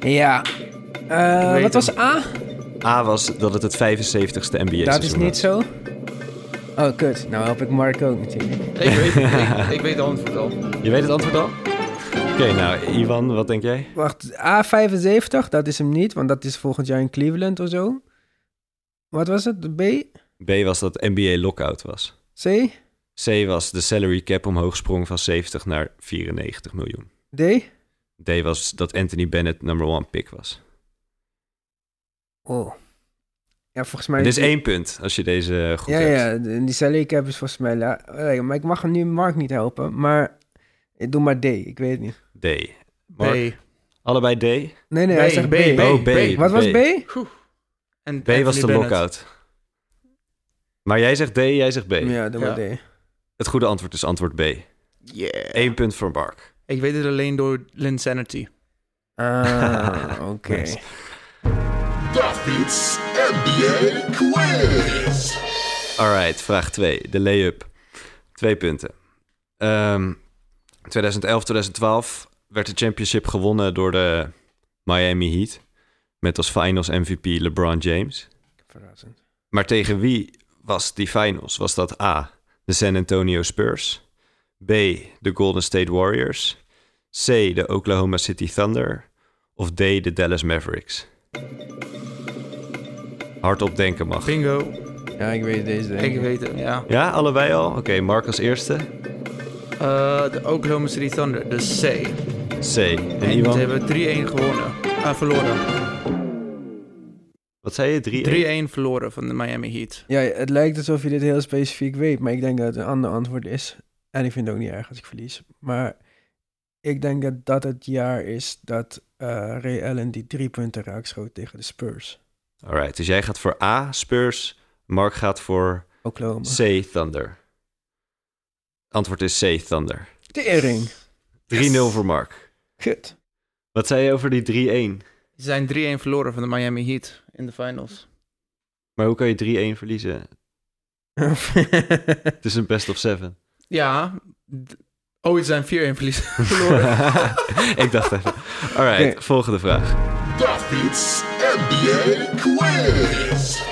Ja. Eh, wat was A? A was dat het het 75ste NBA-seizoen Dat is niet was. zo. Oh, kut. Nou help ik Mark ook natuurlijk. Ik weet, ik, ik weet de antwoord al. Je weet het antwoord al? Oké, nou, Ivan, wat denk jij? Wacht, A75, dat is hem niet, want dat is volgend jaar in Cleveland of zo. Wat was het? B? B was dat NBA lockout was. C? C was de salary cap omhoog sprong van 70 naar 94 miljoen. D? D was dat Anthony Bennett number one pick was. Oh. Ja, volgens mij... Dit is één punt als je deze goed ja, hebt. ja, die salary cap is volgens mij... la- Maar ik mag hem nu Mark niet helpen, maar... Ik doe maar D, ik weet het niet. D. Mark, B. Allebei D? Nee, nee, B, hij zegt B. B, B. oh, B. Wat was B? En B was de lockout. Maar jij zegt D, jij zegt B. Ja, doe maar D. Het goede antwoord is antwoord B. Yeah. Eén punt voor Mark. Ik weet het alleen door Linsanity. Ah, [LAUGHS] oké. Nice. NBA quiz. Alright, vraag 2. De lay-up. Twee punten. Ehm 2011, 2012 werd de championship gewonnen door de Miami Heat. Met als finals MVP LeBron James. Verrassend. Maar tegen wie was die finals? Was dat A, de San Antonio Spurs? B, de Golden State Warriors? C, de Oklahoma City Thunder? Of D, de Dallas Mavericks? Hardop denken mag. Bingo. Ja, ik weet deze denk Ik weet het, ja. Ja, allebei al? Oké, Mark als eerste. Eh, de Oklahoma City Thunder, de C. C. En, En Iwan? ze hebben 3-1 gewonnen. Ah, verloren. Wat zei je? 3-1? 3-1 verloren van de Miami Heat. Ja, het lijkt alsof je dit heel specifiek weet, maar ik denk dat het een ander antwoord is. En ik vind het ook niet erg als ik verlies. Maar ik denk dat dat het jaar is dat eh, Ray Allen die drie punten raakschoot tegen de Spurs. Alright, dus jij gaat voor A, Spurs. Mark gaat voor Oklahoma. C, Thunder. Antwoord is C, Thunder. Tering. 3-0 voor Mark. Kut. Wat zei je over die 3-1? Ze zijn 3-1 verloren van de Miami Heat in de finals. Maar hoe kan je 3-1 verliezen? [LAUGHS] Het is een best of seven. Ja. Oh, ze zijn 4-1 verliezen. [LAUGHS] verloren. [LAUGHS] Ik dacht even. Alright, Oké. volgende vraag. Duffy's NBA quiz.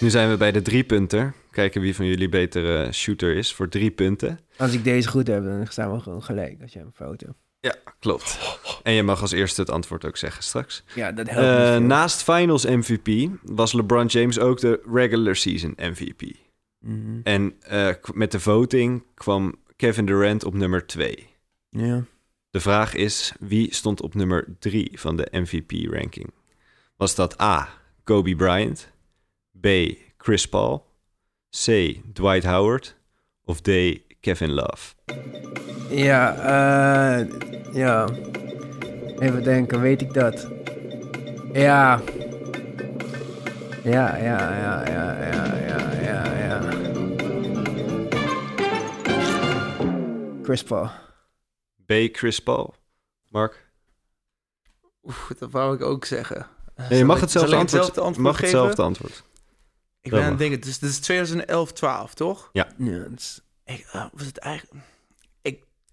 Nu zijn we bij de drie punter. Kijken wie van jullie betere shooter is voor drie punten. Als ik deze goed heb, dan staan we gewoon gelijk als jij een hebt. Ja, klopt. En je mag als eerste het antwoord ook zeggen straks. Ja, dat helpt Eh, veel. naast Finals MVP was LeBron James ook de regular season MVP. Mhm. En eh, met de voting kwam Kevin Durant op nummer 2. Ja. De vraag is, wie stond op nummer 3 van de MVP-ranking? Was dat A. Kobe Bryant, B. Chris Paul, C. Dwight Howard of D. Kevin Love? Ja, eh, ja. Even denken, weet ik dat? Ja. Ja, ja, ja, ja, ja, ja, ja, ja. Chris Paul. B. Chris Paul. Mark? Oeh, dat wou ik ook zeggen. Nee, je mag hetzelfde ik antwoord, hetzelfde antwoord mag geven? hetzelfde antwoord. Ik ben aan het denken, dus dit is 2011-12, toch? Ja, is- Ik, eh, was het eigenlijk...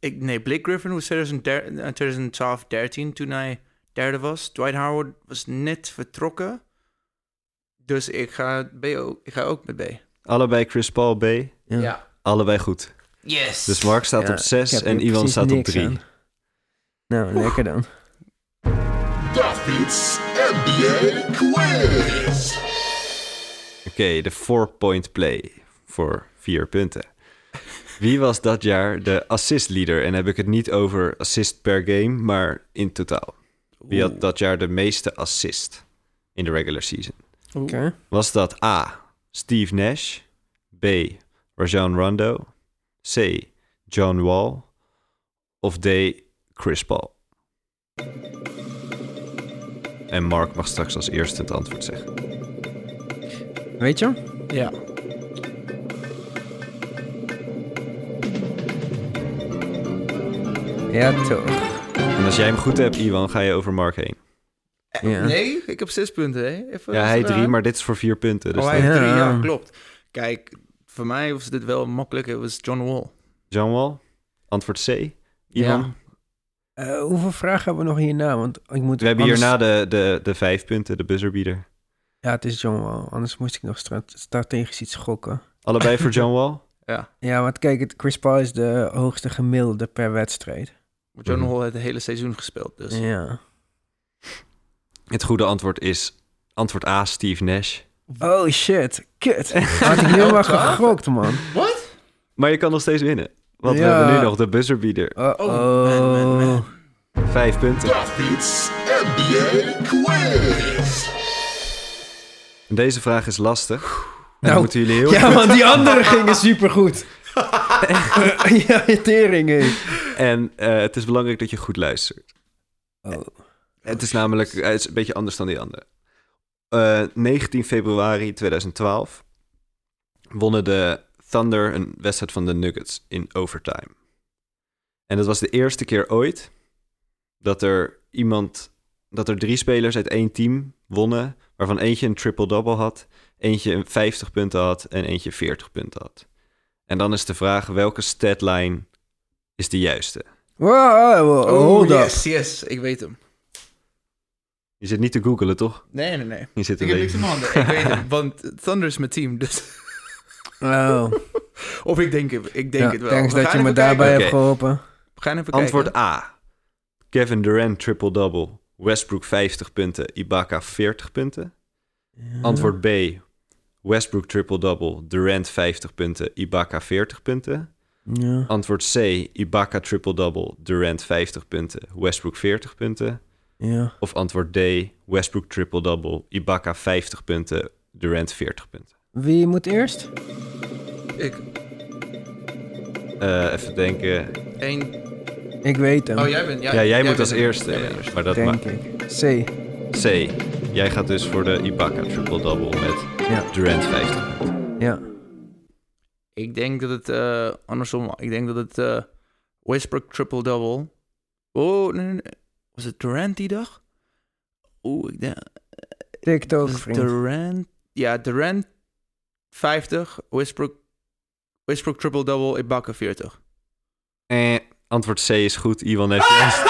Ik, nee, Blake Griffin was 2012, 13 toen hij derde was. Dwight Howard was net vertrokken. Dus ik ga, B ook, ik ga ook met B. Allebei Chris Paul B. Ja. Allebei goed. Yes! Dus Mark staat Ja, op 6 ik heb en Ivan staat op niks 3. aan. Nou, lekker dan. David's NBA quiz. Oké, de four-point play voor vier punten. Wie was dat jaar de assist leader? En heb ik het niet over assist per game, maar in totaal. Wie had dat jaar de meeste assist in de regular season? Oké. Was dat A. Steve Nash, B. Rajon Rondo, C. John Wall of D. Chris Paul? En Mark mag straks als eerste het antwoord zeggen. Weet je? Ja. Ja, toch. En als jij hem goed hebt, Iwan, ga je over Mark heen. Ja. Nee, ik heb zes punten, hè? Even Ja, hij drie, maar dit is voor vier punten. Dus oh, hij heeft drie, Ja. klopt. Kijk, voor mij was dit wel makkelijk. Het was John Wall. John Wall, antwoord C. Ivan, Eh, hoeveel vragen hebben we nog hierna? Want ik moet we hebben anders- hierna de, de, de vijf punten, de buzzerbeater. Ja, het is John Wall. Anders moest ik nog stra- strategisch iets gokken. Allebei voor [LAUGHS] John Wall? Ja. Ja, want kijk, het, Chris Paul is de hoogste gemiddelde per wedstrijd. John Mhm. Wall heeft het hele seizoen gespeeld, dus... Ja. Het goede antwoord is antwoord A, Steve Nash. Oh shit, kut. [LAUGHS] Had ik nu maar gegokt, man. Wat? Maar je kan nog steeds winnen. Want we hebben nu nog de buzzerbeater. Oh, Oh, man, man, man. Vijf punten. David's NBA quiz. En Deze vraag is lastig. En Nou, dan moeten jullie heel Ja, want die andere gingen supergoed. [LAUGHS] [LAUGHS] ja, tering, hé. En eh, het is belangrijk dat je goed luistert. Oh. Het is namelijk het is een beetje anders dan die andere. Eh, 19 februari 2012 wonnen de Thunder een wedstrijd van de Nuggets in overtime. En dat was de eerste keer ooit dat er iemand, dat er drie spelers uit één team wonnen, waarvan eentje een triple-double had, eentje een 50 punten had en eentje 40 punten had. En dan is de vraag welke statline is de juiste? Wow, wow, Oh, hold up. yes, yes. Ik weet hem. Je zit niet te googelen, toch? Nee, nee, nee. Je zit Ik een heb niks mijn handen. Ik weet hem, want Thunder is mijn team, dus... Oh. Of ik denk, het- ik denk Ja, het wel. thanks We dat je me daarbij hebt geholpen. We gaan even Antwoord kijken. A. Kevin Durant triple-double. Westbrook 50 punten. Ibaka 40 punten. Antwoord B. Westbrook triple-double. Durant 50 punten. Ibaka 40 punten. Ja. Antwoord C. Ibaka triple-double. Durant 50 punten. Westbrook 40 punten. Ja. Of antwoord D. Westbrook triple-double. Ibaka 50 punten. Durant 40 punten. Wie moet eerst? Ik, Eh, even denken. één... Ik weet hem. Oh, jij bent... Ja, jij, moet als er. eerste. Ja, er. maar dat denk ik. C. C. Jij gaat dus voor de Ibaka triple-double met Ja. Durant 50 punten. Ja. Ik denk dat het... eh, andersom. Ik denk dat het... eh, Westbrook triple-double... Oh, nee, nee, nee. Was het Durant die dag? Oeh, ik denk... TikTok, het vriend. Durant... Ja, Durant 50. Westbrook... Westbrook triple-double. Ibaka 40. Eh, antwoord C is goed. Iwan heeft juist... [LAUGHS]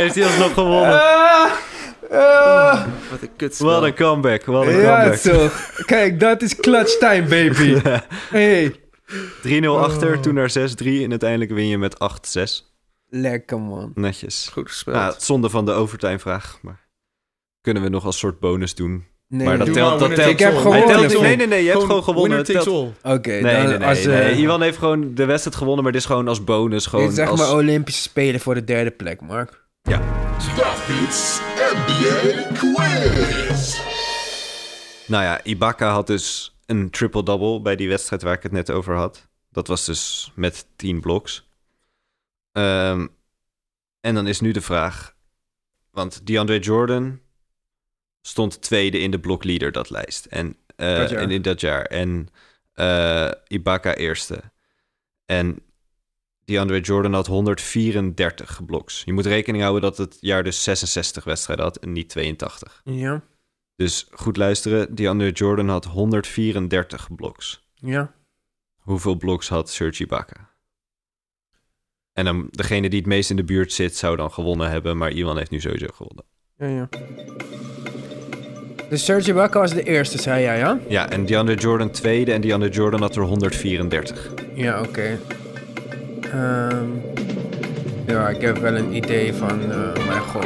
heeft hij alsnog gewonnen. Wat een kut Wat een comeback. Wat een Ja, comeback. toch. Kijk, dat is clutch time, baby. [LAUGHS] Hey. 3-0 achter, toen naar 6-3 en uiteindelijk win je met 8-6. Lekker, man. Netjes. Goed gespeeld. Nou, zonde van de overtime vraag, maar kunnen we nog als soort bonus doen. Nee. maar dat telt, maar dat telt. Ik heb gewonnen. nee, nee, nee, je hebt gewoon gewonnen. Winner Het takes telt- all. Oké, Nee, dan nee, nee, als... nee. eh, Iwan heeft gewoon de wedstrijd gewonnen, maar dit is gewoon als bonus. dit Gewoon is zeg als... maar Olympische Spelen voor de derde plek, Mark. David's NBA quiz. Nou ja, Ibaka had dus een triple-double bij die wedstrijd waar ik het net over had. Dat was dus met 10 bloks. Ehm, en dan is nu de vraag, want DeAndre Jordan stond tweede in de blokleader dat lijst. En, eh, Dat en in dat jaar. En eh, Ibaka eerste. En DeAndre Jordan had 134 bloks. Je moet rekening houden dat het jaar dus 66 wedstrijden had en niet 82. Ja. Dus goed luisteren, DeAndre Jordan had 134 bloks. Ja. Hoeveel bloks had Serge Ibaka? En dan degene die het meest in de buurt zit, zou dan gewonnen hebben. Maar Iwan heeft nu sowieso gewonnen. Ja, ja. Dus Serge Ibaka was de eerste, zei jij, ja? Ja, en DeAndre Jordan tweede. En DeAndre Jordan had er 134. Ja, oké. Ehm, ja, ik heb wel een idee van eh, mijn gok.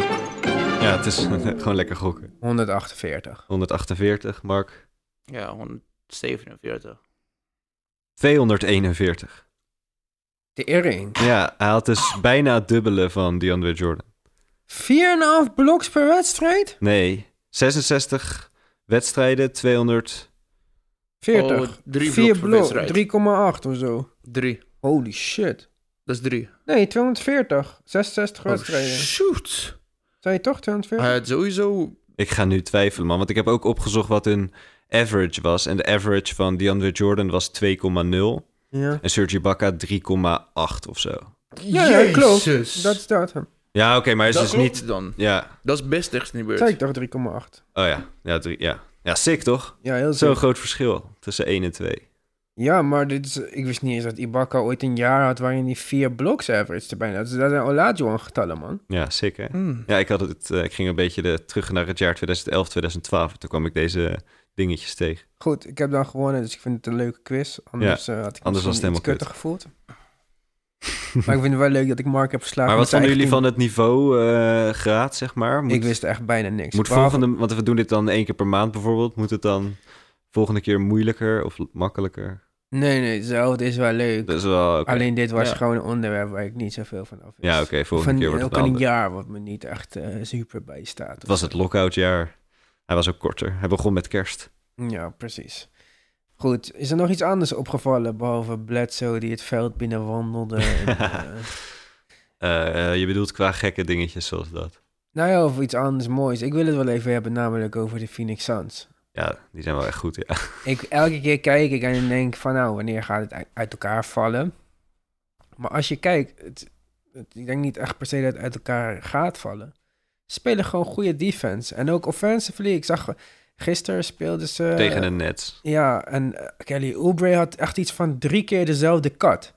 Ja, het is [LAUGHS] gewoon lekker gokken. 148. 148, Mark. Ja, 147. 241. De earring. Ja, hij had dus bijna het dubbele van DeAndre Jordan. 4,5 bloks per wedstrijd? Nee, 66 wedstrijden, 200... 40. Oh, drie 4 bloks per blok, 3,8 of zo. Drie. Holy shit. Dat is drie. Nee, 240. 66 wedstrijden. Shoot. Zei je toch 240? Hij had sowieso... Ik ga nu twijfelen, man. Want ik heb ook opgezocht wat hun average was. En de average van DeAndre Jordan was 2,0. Ja. En Serge Ibaka 3,8 of zo. Ja, ja, klopt. Jezus. Dat staat hem. Ja, oké, maar is Dat dus klopt niet... dan. Ja, Dat is best de buurt. Zei ik toch 3,8? oh ja. Ja, drie, ja. ja sick toch? Ja, heel Zo'n zeker. groot verschil tussen 1 en 2. Ja, maar dit is, ik wist niet eens dat Ibaka ooit een jaar had waarin hij vier blocks average te bijna. Dat, is- dat zijn Olajuwon getallen, man. Ja, sick hè? Hmm. Ja, ik, had het, eh, ik ging een beetje de, terug naar het jaar 2011, 2012. Toen kwam ik deze dingetjes tegen. Goed, ik heb dan gewonnen, dus ik vind het een leuke quiz. Anders eh, had ik anders was het misschien helemaal kutter gevoeld. maar ik vind het wel leuk dat ik Mark heb verslagen. Maar wat vonden jullie van het niveau eh, graad, zeg maar? Moet, Ik wist echt bijna niks. moet Behalve- volgende, want we doen dit dan één keer per maand bijvoorbeeld. Moet het dan volgende keer moeilijker of makkelijker? Nee, nee, hetzelfde is wel leuk. Dat is wel oké. Alleen dit was Ja. gewoon een onderwerp waar ik niet zoveel van af wist. Ja, oké, volgende Van, keer wordt het ook een jaar wat me niet echt eh, super bijstaat. Het was het lockoutjaar. Hij was ook korter. Hij begon met kerst. Ja, precies. Goed, is er nog iets anders opgevallen behalve Bledsoe die het veld binnenwandelde? en, [LAUGHS] eh, Eh, eh, je bedoelt qua gekke dingetjes zoals dat. nou ja, of iets anders moois. Ik wil het wel even hebben, namelijk over de Phoenix Suns. Ja, die zijn wel echt goed, ja. [LAUGHS] Ik, elke keer kijk ik en denk van nou, wanneer gaat het uit- uit elkaar vallen? Maar als je kijkt, het, het- ik denk niet echt per se dat het uit elkaar gaat vallen. Spelen gewoon goede defense. En ook offensively, ik zag gisteren speelden ze... Tegen de Nets. Ja, en eh, Kelly Oubre had echt iets van drie keer dezelfde cut.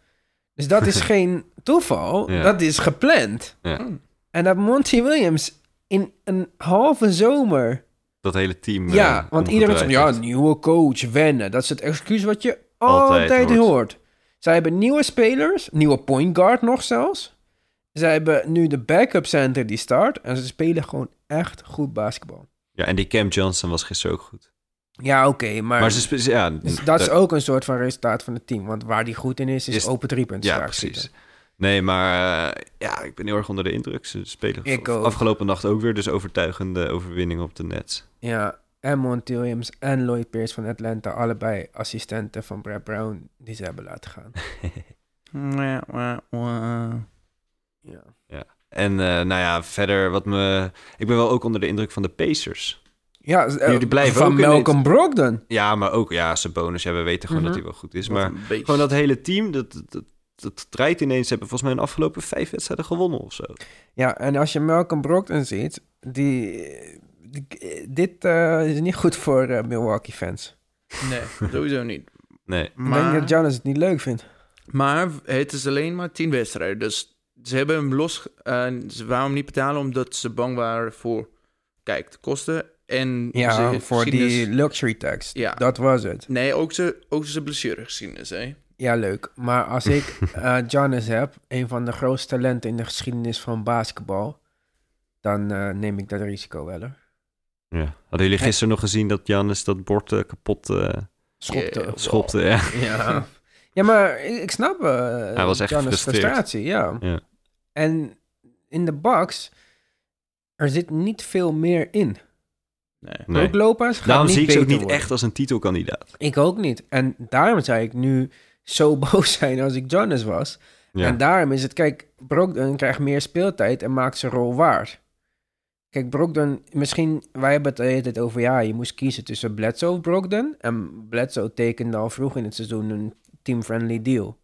Dus dat is [LAUGHS] geen toeval, Ja. dat is gepland. Ja. En dat Monty Williams in een halve zomer... Dat hele team. eh, ja, want iedereen zegt, ja, nieuwe coach, wennen. Dat is het excuus wat je Altijd altijd, hoort. hoort. Zij hebben nieuwe spelers, nieuwe point guard nog zelfs. Zij hebben nu de backup center die start. En ze spelen gewoon echt goed basketbal. Ja, en die Cam Johnson was gisteren ook goed. Ja, oké, maar... Maar ze spe- ja, Dus dat is ook een soort van resultaat van het team. Want waar die goed in is, is, Is- open driepunten Ja, vaak precies. schieten. Nee, maar eh, ja, ik ben heel erg onder de indruk. Ze spelen Ik v- ook. afgelopen nacht ook weer dus overtuigende overwinning op de Nets. Ja, en Monty Williams en Lloyd Pierce van Atlanta, allebei assistenten van Brad Brown, die ze hebben laten gaan. [LAUGHS] Wah. Ja, En eh, nou ja, verder wat me... Ik ben wel ook onder de indruk van de Pacers. ja Die- die blijven van ook Malcolm Brogdon. Ja, maar ook, ja, zijn bonus. Ja, we weten gewoon Mhm. dat hij wel goed is. Wat Maar gewoon dat hele team, dat, dat, dat, dat draait ineens. Ze hebben volgens mij in de afgelopen vijf wedstrijden gewonnen of zo. Ja, en als je Malcolm Brogdon ziet, die, die- dit eh, is niet goed voor eh, Milwaukee fans. Nee, sowieso niet. Nee. Ik denk Maar, dat Giannis het niet leuk vindt. maar het is alleen maar tien wedstrijden. Dus ze hebben hem los... en ze wouden hem niet betalen omdat ze bang waren voor... Kijk, de kosten en... Ja, voor die geschiedenis. luxury tax. Ja. Dat was het. Nee, ook zijn ook zijn blessuregeschiedenis, hè. Ja, leuk. Maar als ik [LAUGHS] eh Giannis heb, een van de grootste talenten in de geschiedenis van basketbal, dan eh, neem ik dat risico wel. Hoor. Ja. Hadden jullie gisteren nog gezien dat Janis dat bord eh, kapot eh, Schopte. Yeah. schopte? Ja. Ja. ja, maar ik, ik snap Hij was echt Giannis' frustratie. Ja. Ja. En in de box, er zit niet veel meer in. Nee. Nee. Ook Lopez gaat Daarom niet zie ik ze ook niet worden. echt als een titelkandidaat. Ik ook niet. En daarom zou ik nu zo [LAUGHS] boos zijn als ik Giannis was. Ja. En daarom is het, kijk, Brogdon krijgt meer speeltijd en maakt zijn rol waard. Kijk, Brogdon, misschien, wij hebben het de hele tijd over, ja, je moest kiezen tussen Bledsoe of Brogdon. En Bledsoe tekende al vroeg in het seizoen een team-friendly deal.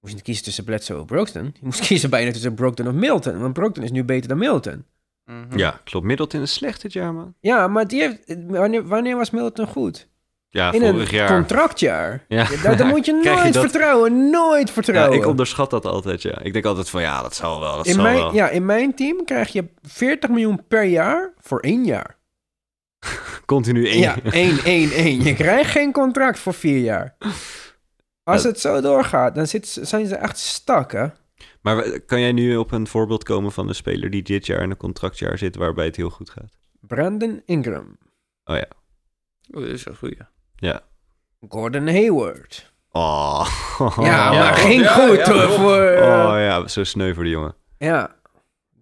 Je moest niet kiezen tussen Bledsoe of Brogdon. Je moest [LAUGHS] kiezen bijna tussen Brogdon of Milton. Want Brogdon is nu beter dan Milton. Mhm. ja, klopt. Middleton is slecht dit jaar, man. Ja, maar die heeft, wanneer, wanneer was Milton goed? Ja, in vorig een jaar. contractjaar. Ja. Ja, daar, daar moet je [LAUGHS] je nooit dat- vertrouwen. Nooit Ja, vertrouwen. ik onderschat dat altijd, ja. Ik denk altijd van, ja, dat zal wel, dat in, zal mijn, wel. ja, in mijn team krijg je 40 miljoen per jaar voor één jaar. [LAUGHS] Continu één. Ja, 1, 1, 1. Je krijgt geen contract voor vier jaar. Als Ja. het zo doorgaat, dan zit, zijn ze echt stak, hè? Maar kan jij nu op een voorbeeld komen van een speler die dit jaar in een contractjaar zit waarbij het heel goed gaat? Brandon Ingram. Oh ja. Oh, dat is een goeie. Ja. Gordon Hayward. Oh. [LAUGHS] Ja, maar Ja, geen ja, goed ja, voor... eh, Oh ja, zo sneu voor die jongen. Ja.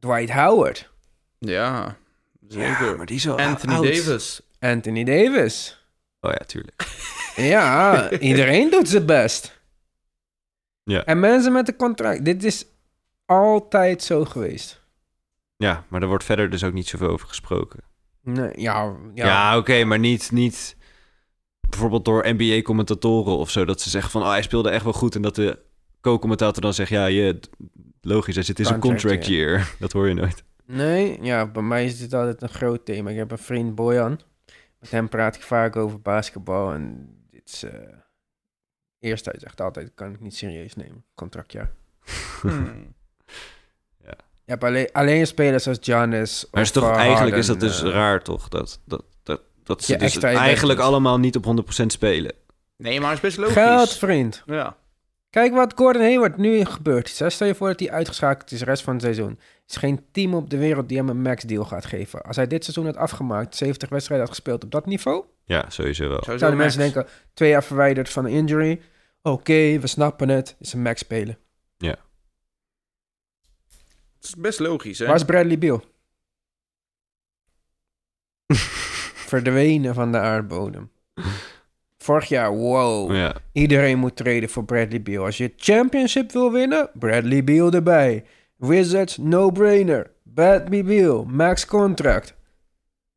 Dwight Howard. Ja, zeker. maar die is al Anthony oud. Davis. Anthony Davis. Oh ja, tuurlijk. Ja, [LAUGHS] iedereen doet zijn best. Ja. En mensen met een contract. Dit is altijd zo geweest. Ja, maar er wordt verder dus ook niet zoveel over gesproken. Nee, ja, ja. Ja, oké, maar niet, niet bijvoorbeeld door NBA-commentatoren of zo. Dat ze zeggen van, oh, hij speelde echt wel goed. En dat de co-commentator dan zegt, ja, je, logisch, hij zit in zijn Contract contract year. [LAUGHS] Dat hoor je nooit. Nee, ja, bij mij is dit altijd een groot thema. Ik heb een vriend, Bojan. Met hem praat ik vaak over basketbal. En dit is... eh eerst hij zegt altijd, kan ik niet serieus nemen. Contractjaar. Hmm. [LAUGHS] Je hebt alleen, alleen spelers als Giannis Maar of is toch, eigenlijk is dat dus eh, raar, toch? Dat, dat, dat, dat ze dus eigenlijk allemaal niet op 100% spelen. Nee, maar het is best logisch. Geld, vriend. Ja. Kijk wat Gordon Hayward nu gebeurt. Stel je voor dat hij uitgeschakeld is de rest van het seizoen. Er is geen team op de wereld die hem een max deal gaat geven. Als hij dit seizoen had afgemaakt, 70 wedstrijden had gespeeld op dat niveau, Ja, sowieso wel. Sowieso zouden mensen max. denken, twee jaar verwijderd van een injury. Oké, we snappen het. Is een max spelen. Het is best logisch, hè? Waar is Bradley Beal? [LAUGHS] Verdwenen van de aardbodem. Vorig jaar, wow. Ja, Iedereen moet treden voor Bradley Beal. Als je championship wil winnen, Bradley Beal erbij. Wizards, no-brainer. Bradley Beal, max contract.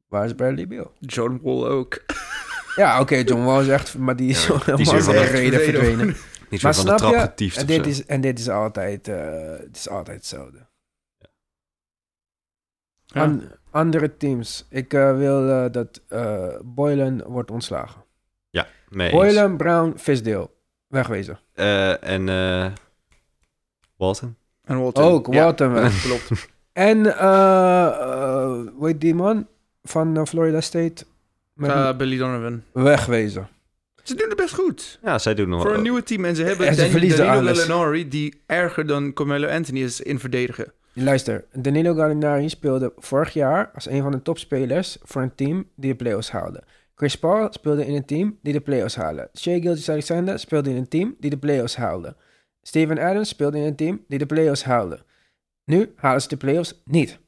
Waar is Bradley Beal? John Wall ook. [LAUGHS] Ja, oké, John Wall is echt... Maar die is Ja, zo die is helemaal van de- reden verdwenen. niet [LAUGHS] Maar zo van de snap trap je? getiefd En dit, zo. is, en dit is altijd, eh, het is altijd hetzelfde. Ja. An- andere teams. Ik eh, wil eh, dat eh Boylan wordt ontslagen. Mee eens. Boylan, Brown, Visdale. Wegwezen. Eh, en eh Walton? En Walton. Ook, Ja, Walton. [LAUGHS] Klopt. En, heet die man van eh, Florida State? Uh, Billy Donovan. wegwezen. Ze doen het best goed. Ja, zij doen nog Voor een nieuwe team. En ze hebben En ze Danilo. Gallinari, die erger dan Carmelo Anthony is in verdedigen. Luister, Danilo Gallinari speelde vorig jaar als een van de topspelers voor een team die de playoffs haalde. Chris Paul speelde in een team die de playoffs haalde. Shea Gilgeous-Alexander speelde in een team die de playoffs haalde. Steven Adams speelde in een team die de playoffs haalde. Nu halen ze de playoffs niet.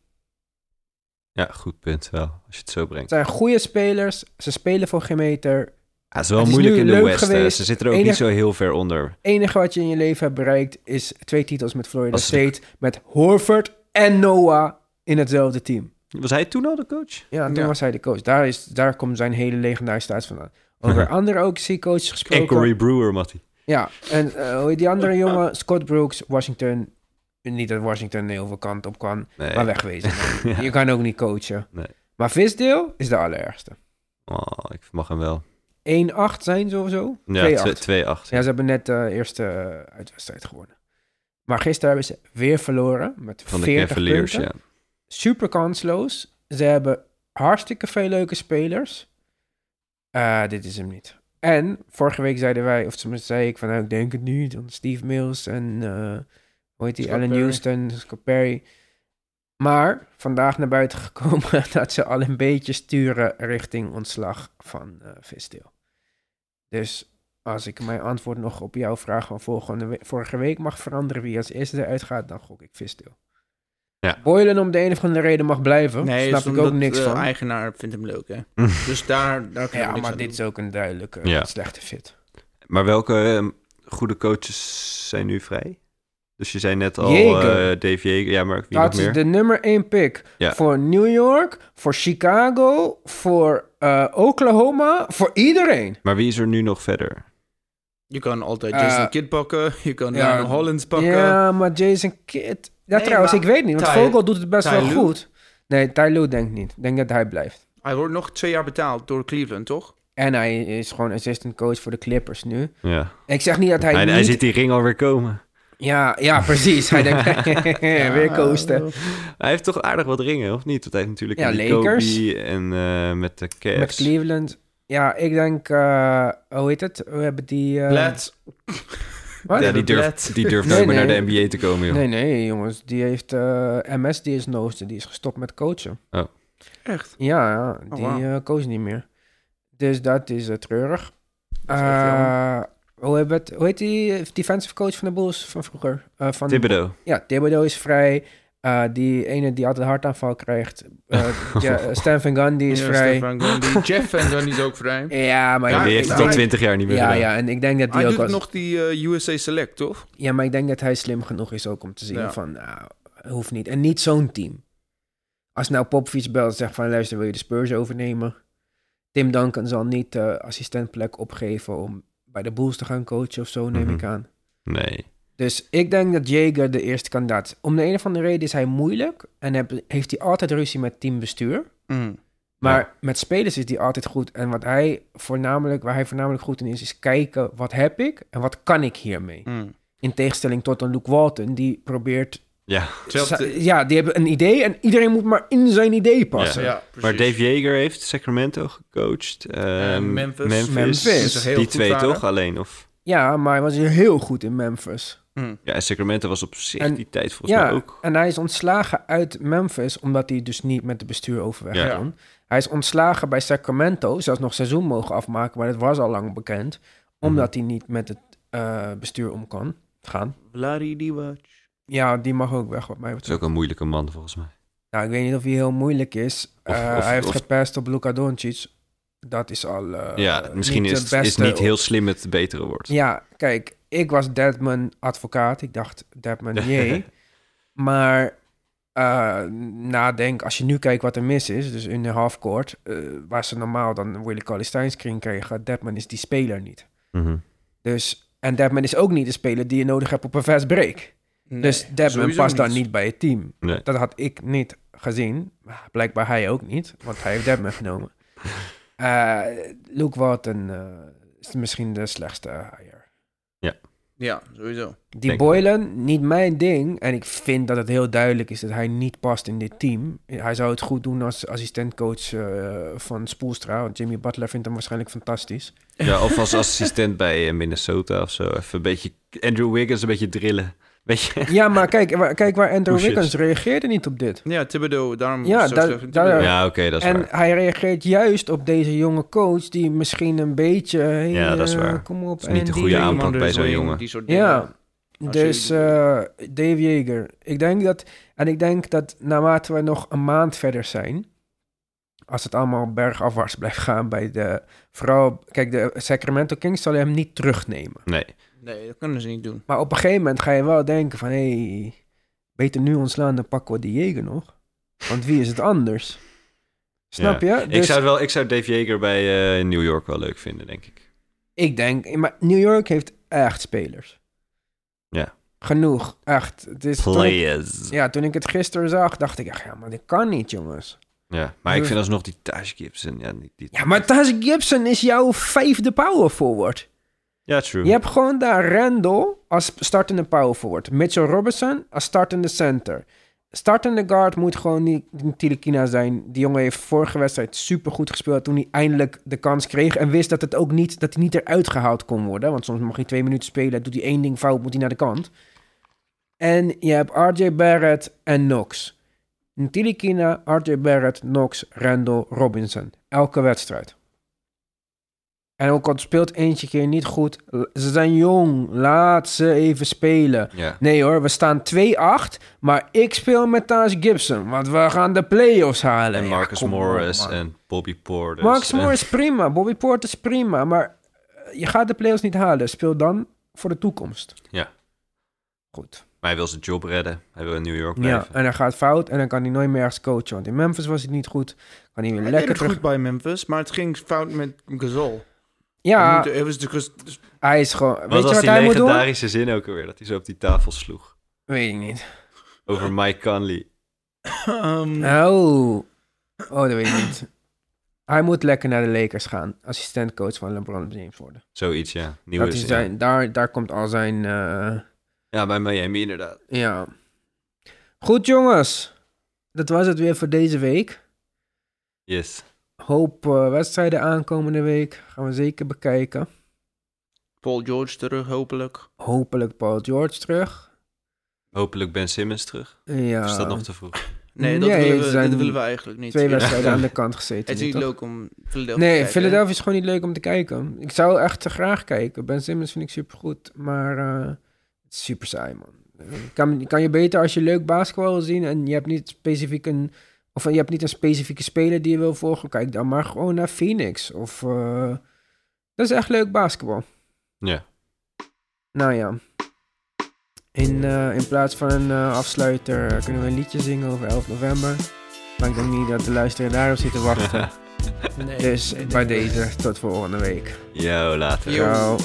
Ja, goed punt wel, als je het zo Het brengt. zijn goede spelers, ze spelen voor geen meter. Ja, het is wel Het is moeilijk in de West. geweest. Ze zitten er ook niet zo heel ver onder. Het enige wat je in je leven hebt bereikt is twee titels met Florida State, met Horford en Noah in hetzelfde team. Was hij toen al de coach? Ja, toen Ja. was hij de coach. Daar, is, daar komt zijn hele legendarische staat vandaan. Over [LAUGHS] andere OKC-coaches En gesproken. Corey Brewer, Matty. Ja, en eh, heet die andere jongen? Scott Brooks, Washington. Niet dat Washington heel veel kant op kan, Nee. maar wegwezen. [LAUGHS] Ja. Je kan ook niet coachen. Nee. Maar Visdale is de allerergste. Oh, ik mag hem wel. 1-8 zijn ze of zo? Ja, 2-8. 2-8. Ja, ze hebben net de eerste eh, uitwedstrijd gewonnen. Maar gisteren hebben ze weer verloren met Van de 40 Cavaliers, punten. ja. Super kansloos. Ze hebben hartstikke veel leuke spelers. Eh, dit is hem niet. En vorige week zeiden wij, of tenminste zei ik van, nou, ik denk het niet. Want Steve Mills en, eh hoe heet die, Perry. Houston, Scott Perry. Maar vandaag naar buiten [LAUGHS] gekomen dat ze al een beetje sturen richting ontslag van Visdale. Dus als ik mijn antwoord nog op jouw vraag van volgende we- vorige week mag veranderen wie als eerste eruit gaat, dan gok ik Visdale. Ja. Boylan om de een of andere reden mag blijven. Nee, snap is ik ook niks de van. eigenaar vindt hem leuk, hè. dus daar, daar kan je Ja, niks maar aan dit doen. is ook een duidelijke Ja. slechte fit. Maar welke eh, goede coaches zijn nu vrij? Dus je zei net al eh Dave. Ja, maar wie Dat nog is meer? de nummer één pick Ja. voor New York, voor Chicago, voor eh, Oklahoma, voor iedereen. Maar wie is er nu nog verder? Je kan altijd Eh, Jason Kidd pakken. Je kan ja, Hollins pakken. Ja, maar Jason Kidd... Ja, Nee, trouwens, maar ik weet niet, want Ty- Vogel doet het best wel Lue? goed. Nee, Ty Lue denk ik niet. Ik denk dat hij blijft. Hij wordt nog twee jaar betaald door Cleveland, toch? En hij is gewoon assistant coach voor de Clippers nu. Ja. Ik zeg niet dat hij, Hij, niet... hij ziet die ring alweer komen. Ja, ja, precies. Hij denkt, [LAUGHS] [LAUGHS] weer coasten. Hij heeft toch aardig wat ringen, of niet? Want hij heeft natuurlijk Ja, in die Lakers. Kobe en eh, met de Cavs. Met Cleveland. Ja, ik denk, eh, hoe heet het? We hebben die... eh, Bled. Wat? Ja, die durft, die durft Nee, nooit meer nee. naar de NBA te komen, joh. Nee, nee, jongens. Die heeft eh, MS, die is. Die is gestopt met coachen. Echt? Ja, ja Oh, die eh, coach niet meer. Dus dat is eh, treurig. Dat is Eh, hoe, het, hoe heet die defensive coach van de Bulls van vroeger? Eh, van Thibodeau. Ja, Thibodeau is vrij. Eh, die ene die altijd een hartaanval krijgt. eh [LAUGHS] ja, eh, Stan Van Gundy is Ja, vrij. Stefan Gundy. [LAUGHS] Jeff Van Gundy is ook vrij. Ja, maar Ja, die ik- heeft het al twintig jaar niet meer Ja, gedaan. ja, en ik denk dat die Hij ook doet als, nog die eh, USA Select, toch? Ja, maar ik denk dat hij slim genoeg is ook om te zien Ja. van, nou, hoeft niet. En niet zo'n team. Als nou Popovich belt en zegt van, luister, wil je de Spurs overnemen? Tim Duncan zal niet de assistentplek opgeven om bij de Bulls te gaan coachen of zo, neem Mhm. ik aan. Nee. Dus ik denk dat Jager de eerste kandidaat is. Om de een of andere reden is hij moeilijk en heb- heeft hij altijd ruzie met teambestuur. Mm. Maar Ja. met spelers is hij altijd goed. En wat hij voornamelijk, waar hij voornamelijk goed in is, is kijken wat heb ik en wat kan ik hiermee. Mm. In tegenstelling tot een Luke Walton, die probeert... Ja, Ja, die hebben een idee en iedereen moet maar in zijn idee passen. Ja, maar. Dave Yeager heeft Sacramento gecoacht. Eh, Memphis. Memphis. Is heel Die twee waren. toch alleen? Of... Ja, maar hij was heel goed in Memphis. Mm. Ja, en Sacramento was op zich En- die tijd volgens ja, mij ook. en hij is ontslagen uit Memphis omdat hij dus niet met de bestuur overweg Ja. kon. Hij is ontslagen bij Sacramento, zelfs nog seizoen mogen afmaken, maar dat was al lang bekend. Omdat hij niet met het eh, bestuur om kan gaan. Vladi Divac. Ja, die mag ook weg wat mij Dat is betreft. ook een moeilijke man volgens mij. Nou, ik weet niet of hij heel moeilijk is. Of- Eh, of- hij heeft of- gepest op Luka Doncic. Dat is al eh, ja, misschien niet is, het- is niet heel slim het betere woord. Ja, kijk, ik was Deadman advocaat. Ik dacht Deadman [LAUGHS] jee. maar eh, nadenk, als je nu kijkt wat er mis is, dus in de halfcourt, eh waar ze normaal dan Willie Cauley screen kregen, Deadman is die speler niet. Mhm. Dus, en Deadman is ook niet de speler die je nodig hebt op een fast break. Nee, dus Deadman past dan niet bij het team. Nee. Dat had ik niet gezien. Blijkbaar hij ook niet, want hij heeft Deadman [LAUGHS] genomen. Eh Luke Walton eh, is misschien de slechtste hire. Ja, sowieso. Die Denk Boylan, niet mijn ding. En ik vind dat het heel duidelijk is dat hij niet past in dit team. Hij zou het goed doen als assistentcoach eh, van Spoelstra. Want Jimmy Butler vindt hem waarschijnlijk fantastisch. Ja, of als assistent bij Minnesota of zo. Even een beetje Andrew Wiggins een beetje drillen. Ja, maar kijk, waar- [LAUGHS] kijk waar Andrew. Wiggins reageerde niet op dit. Ja, Thibodeau, daarom Ja. Ja, oké, dat is En waar. hij reageert juist op deze jonge coach die misschien een beetje... hey, Ja, dat is eh, waar. Kom op, is niet de goede aanpak bij dus zo'n jongen. Die soort dingen. Ja, Als dus je- eh, Dave Yeager. Ik denk dat... En ik denk dat naarmate we nog een maand verder zijn... Als het allemaal bergafwaarts blijft gaan bij de... Vooral, kijk, de Sacramento Kings zullen hem niet terugnemen. Nee. Nee, dat kunnen ze niet doen. Maar op een gegeven moment ga je wel denken van... Hé, hey, beter nu ontslaan dan pakken we die Yeager nog. Want wie is het anders? Snap je? Ik, Dus- zou wel, ik zou Dave Yeager bij eh, New York wel leuk vinden, denk ik. Ik denk, maar New York heeft echt spelers. Ja. Genoeg, echt. Het is toen ik- Players. Ja. ja, toen ik het gisteren zag, dacht ik, echt, ja, maar dit kan niet, jongens. maar ik vind alsnog die Taj Gibson... Ja, die, die- Ja, maar Taj Gibson is jouw vijfde power forward. Ja true. Je hebt gewoon daar Randall als startende power forward. Mitchell Robinson als startende center. Startende guard moet gewoon niet Tilikina zijn. Die jongen heeft vorige wedstrijd supergoed gespeeld toen hij eindelijk de kans kreeg. En wist dat, het ook niet, dat hij niet eruit gehaald kon worden. Want soms mag hij twee minuten spelen. Doet hij één ding fout, moet hij naar de kant. En je hebt RJ Barrett en Knox. Tilikina, RJ Barrett, Knox, Randall, Robinson. Elke wedstrijd. En ook al speelt eentje keer niet goed. Ze zijn jong. Laat ze even spelen. Ja. Nee hoor, we staan 2-8. Maar ik speel met Taj Gibson. Want we gaan de playoffs halen. En Ja, Marcus Morris en Bobby Porter. Marcus Morris is prima. Bobby Porter is prima. Maar eh, je gaat de playoffs niet halen. Speel dan voor de toekomst. Ja. Goed. Maar hij wil zijn job redden. Hij wil in New York Ja, blijven. en dan gaat fout. En dan kan hij nooit meer ergens coachen. Want in Memphis was hij niet goed. Kan hij weer Hij deed lekker het terug. goed bij Memphis, maar het ging fout met Gasol. Ja, de Gas- hij is gewoon... Weet Wat je was wat die hij moet doen? legendarische zin ook alweer? Dat hij zo op die tafel sloeg. Weet ik niet. Over Mike Conley. Ehm, Oh. Oh, dat weet ik niet. Hij moet lekker naar de Lakers gaan. Assistentcoach van LeBron James worden. Zoiets, ja. Nieuwe Dat is daar, daar komt al zijn... eh, Ja, bij Miami inderdaad. ja. Goed jongens. Dat was het weer voor deze week. Yes. Hoop eh, wedstrijden aankomende week. Gaan we zeker bekijken. Paul George terug, hopelijk. Hopelijk Paul George terug. Hopelijk Ben Simmons terug. Ja. Of is dat nog te vroeg? Nee, dat, Nee, willen, we, zijn dat willen we eigenlijk niet. Twee Ja. wedstrijden aan de kant gezeten. Het is niet toch? leuk om Philadelphia Nee, te kijken, Philadelphia is gewoon niet leuk om te kijken. Ik zou echt te graag kijken. Ben Simmons vind ik super goed, maar eh, het is super saai, man. Kan, je kan je beter als je leuk basketbal wil zien en je hebt niet specifiek een, of je hebt niet een specifieke speler die je wil volgen, kijk dan maar gewoon naar Phoenix. Of, eh, dat is echt leuk basketbal. Ja. Nou ja. In, eh, in plaats van een eh, afsluiter eh, kunnen we een liedje zingen over 11 november. Maar ik denk niet dat de luisteraar daarop zit te wachten. [LAUGHS] Nee. Dus Nee, bij nee. deze, tot volgende week. Yo, later. Yo.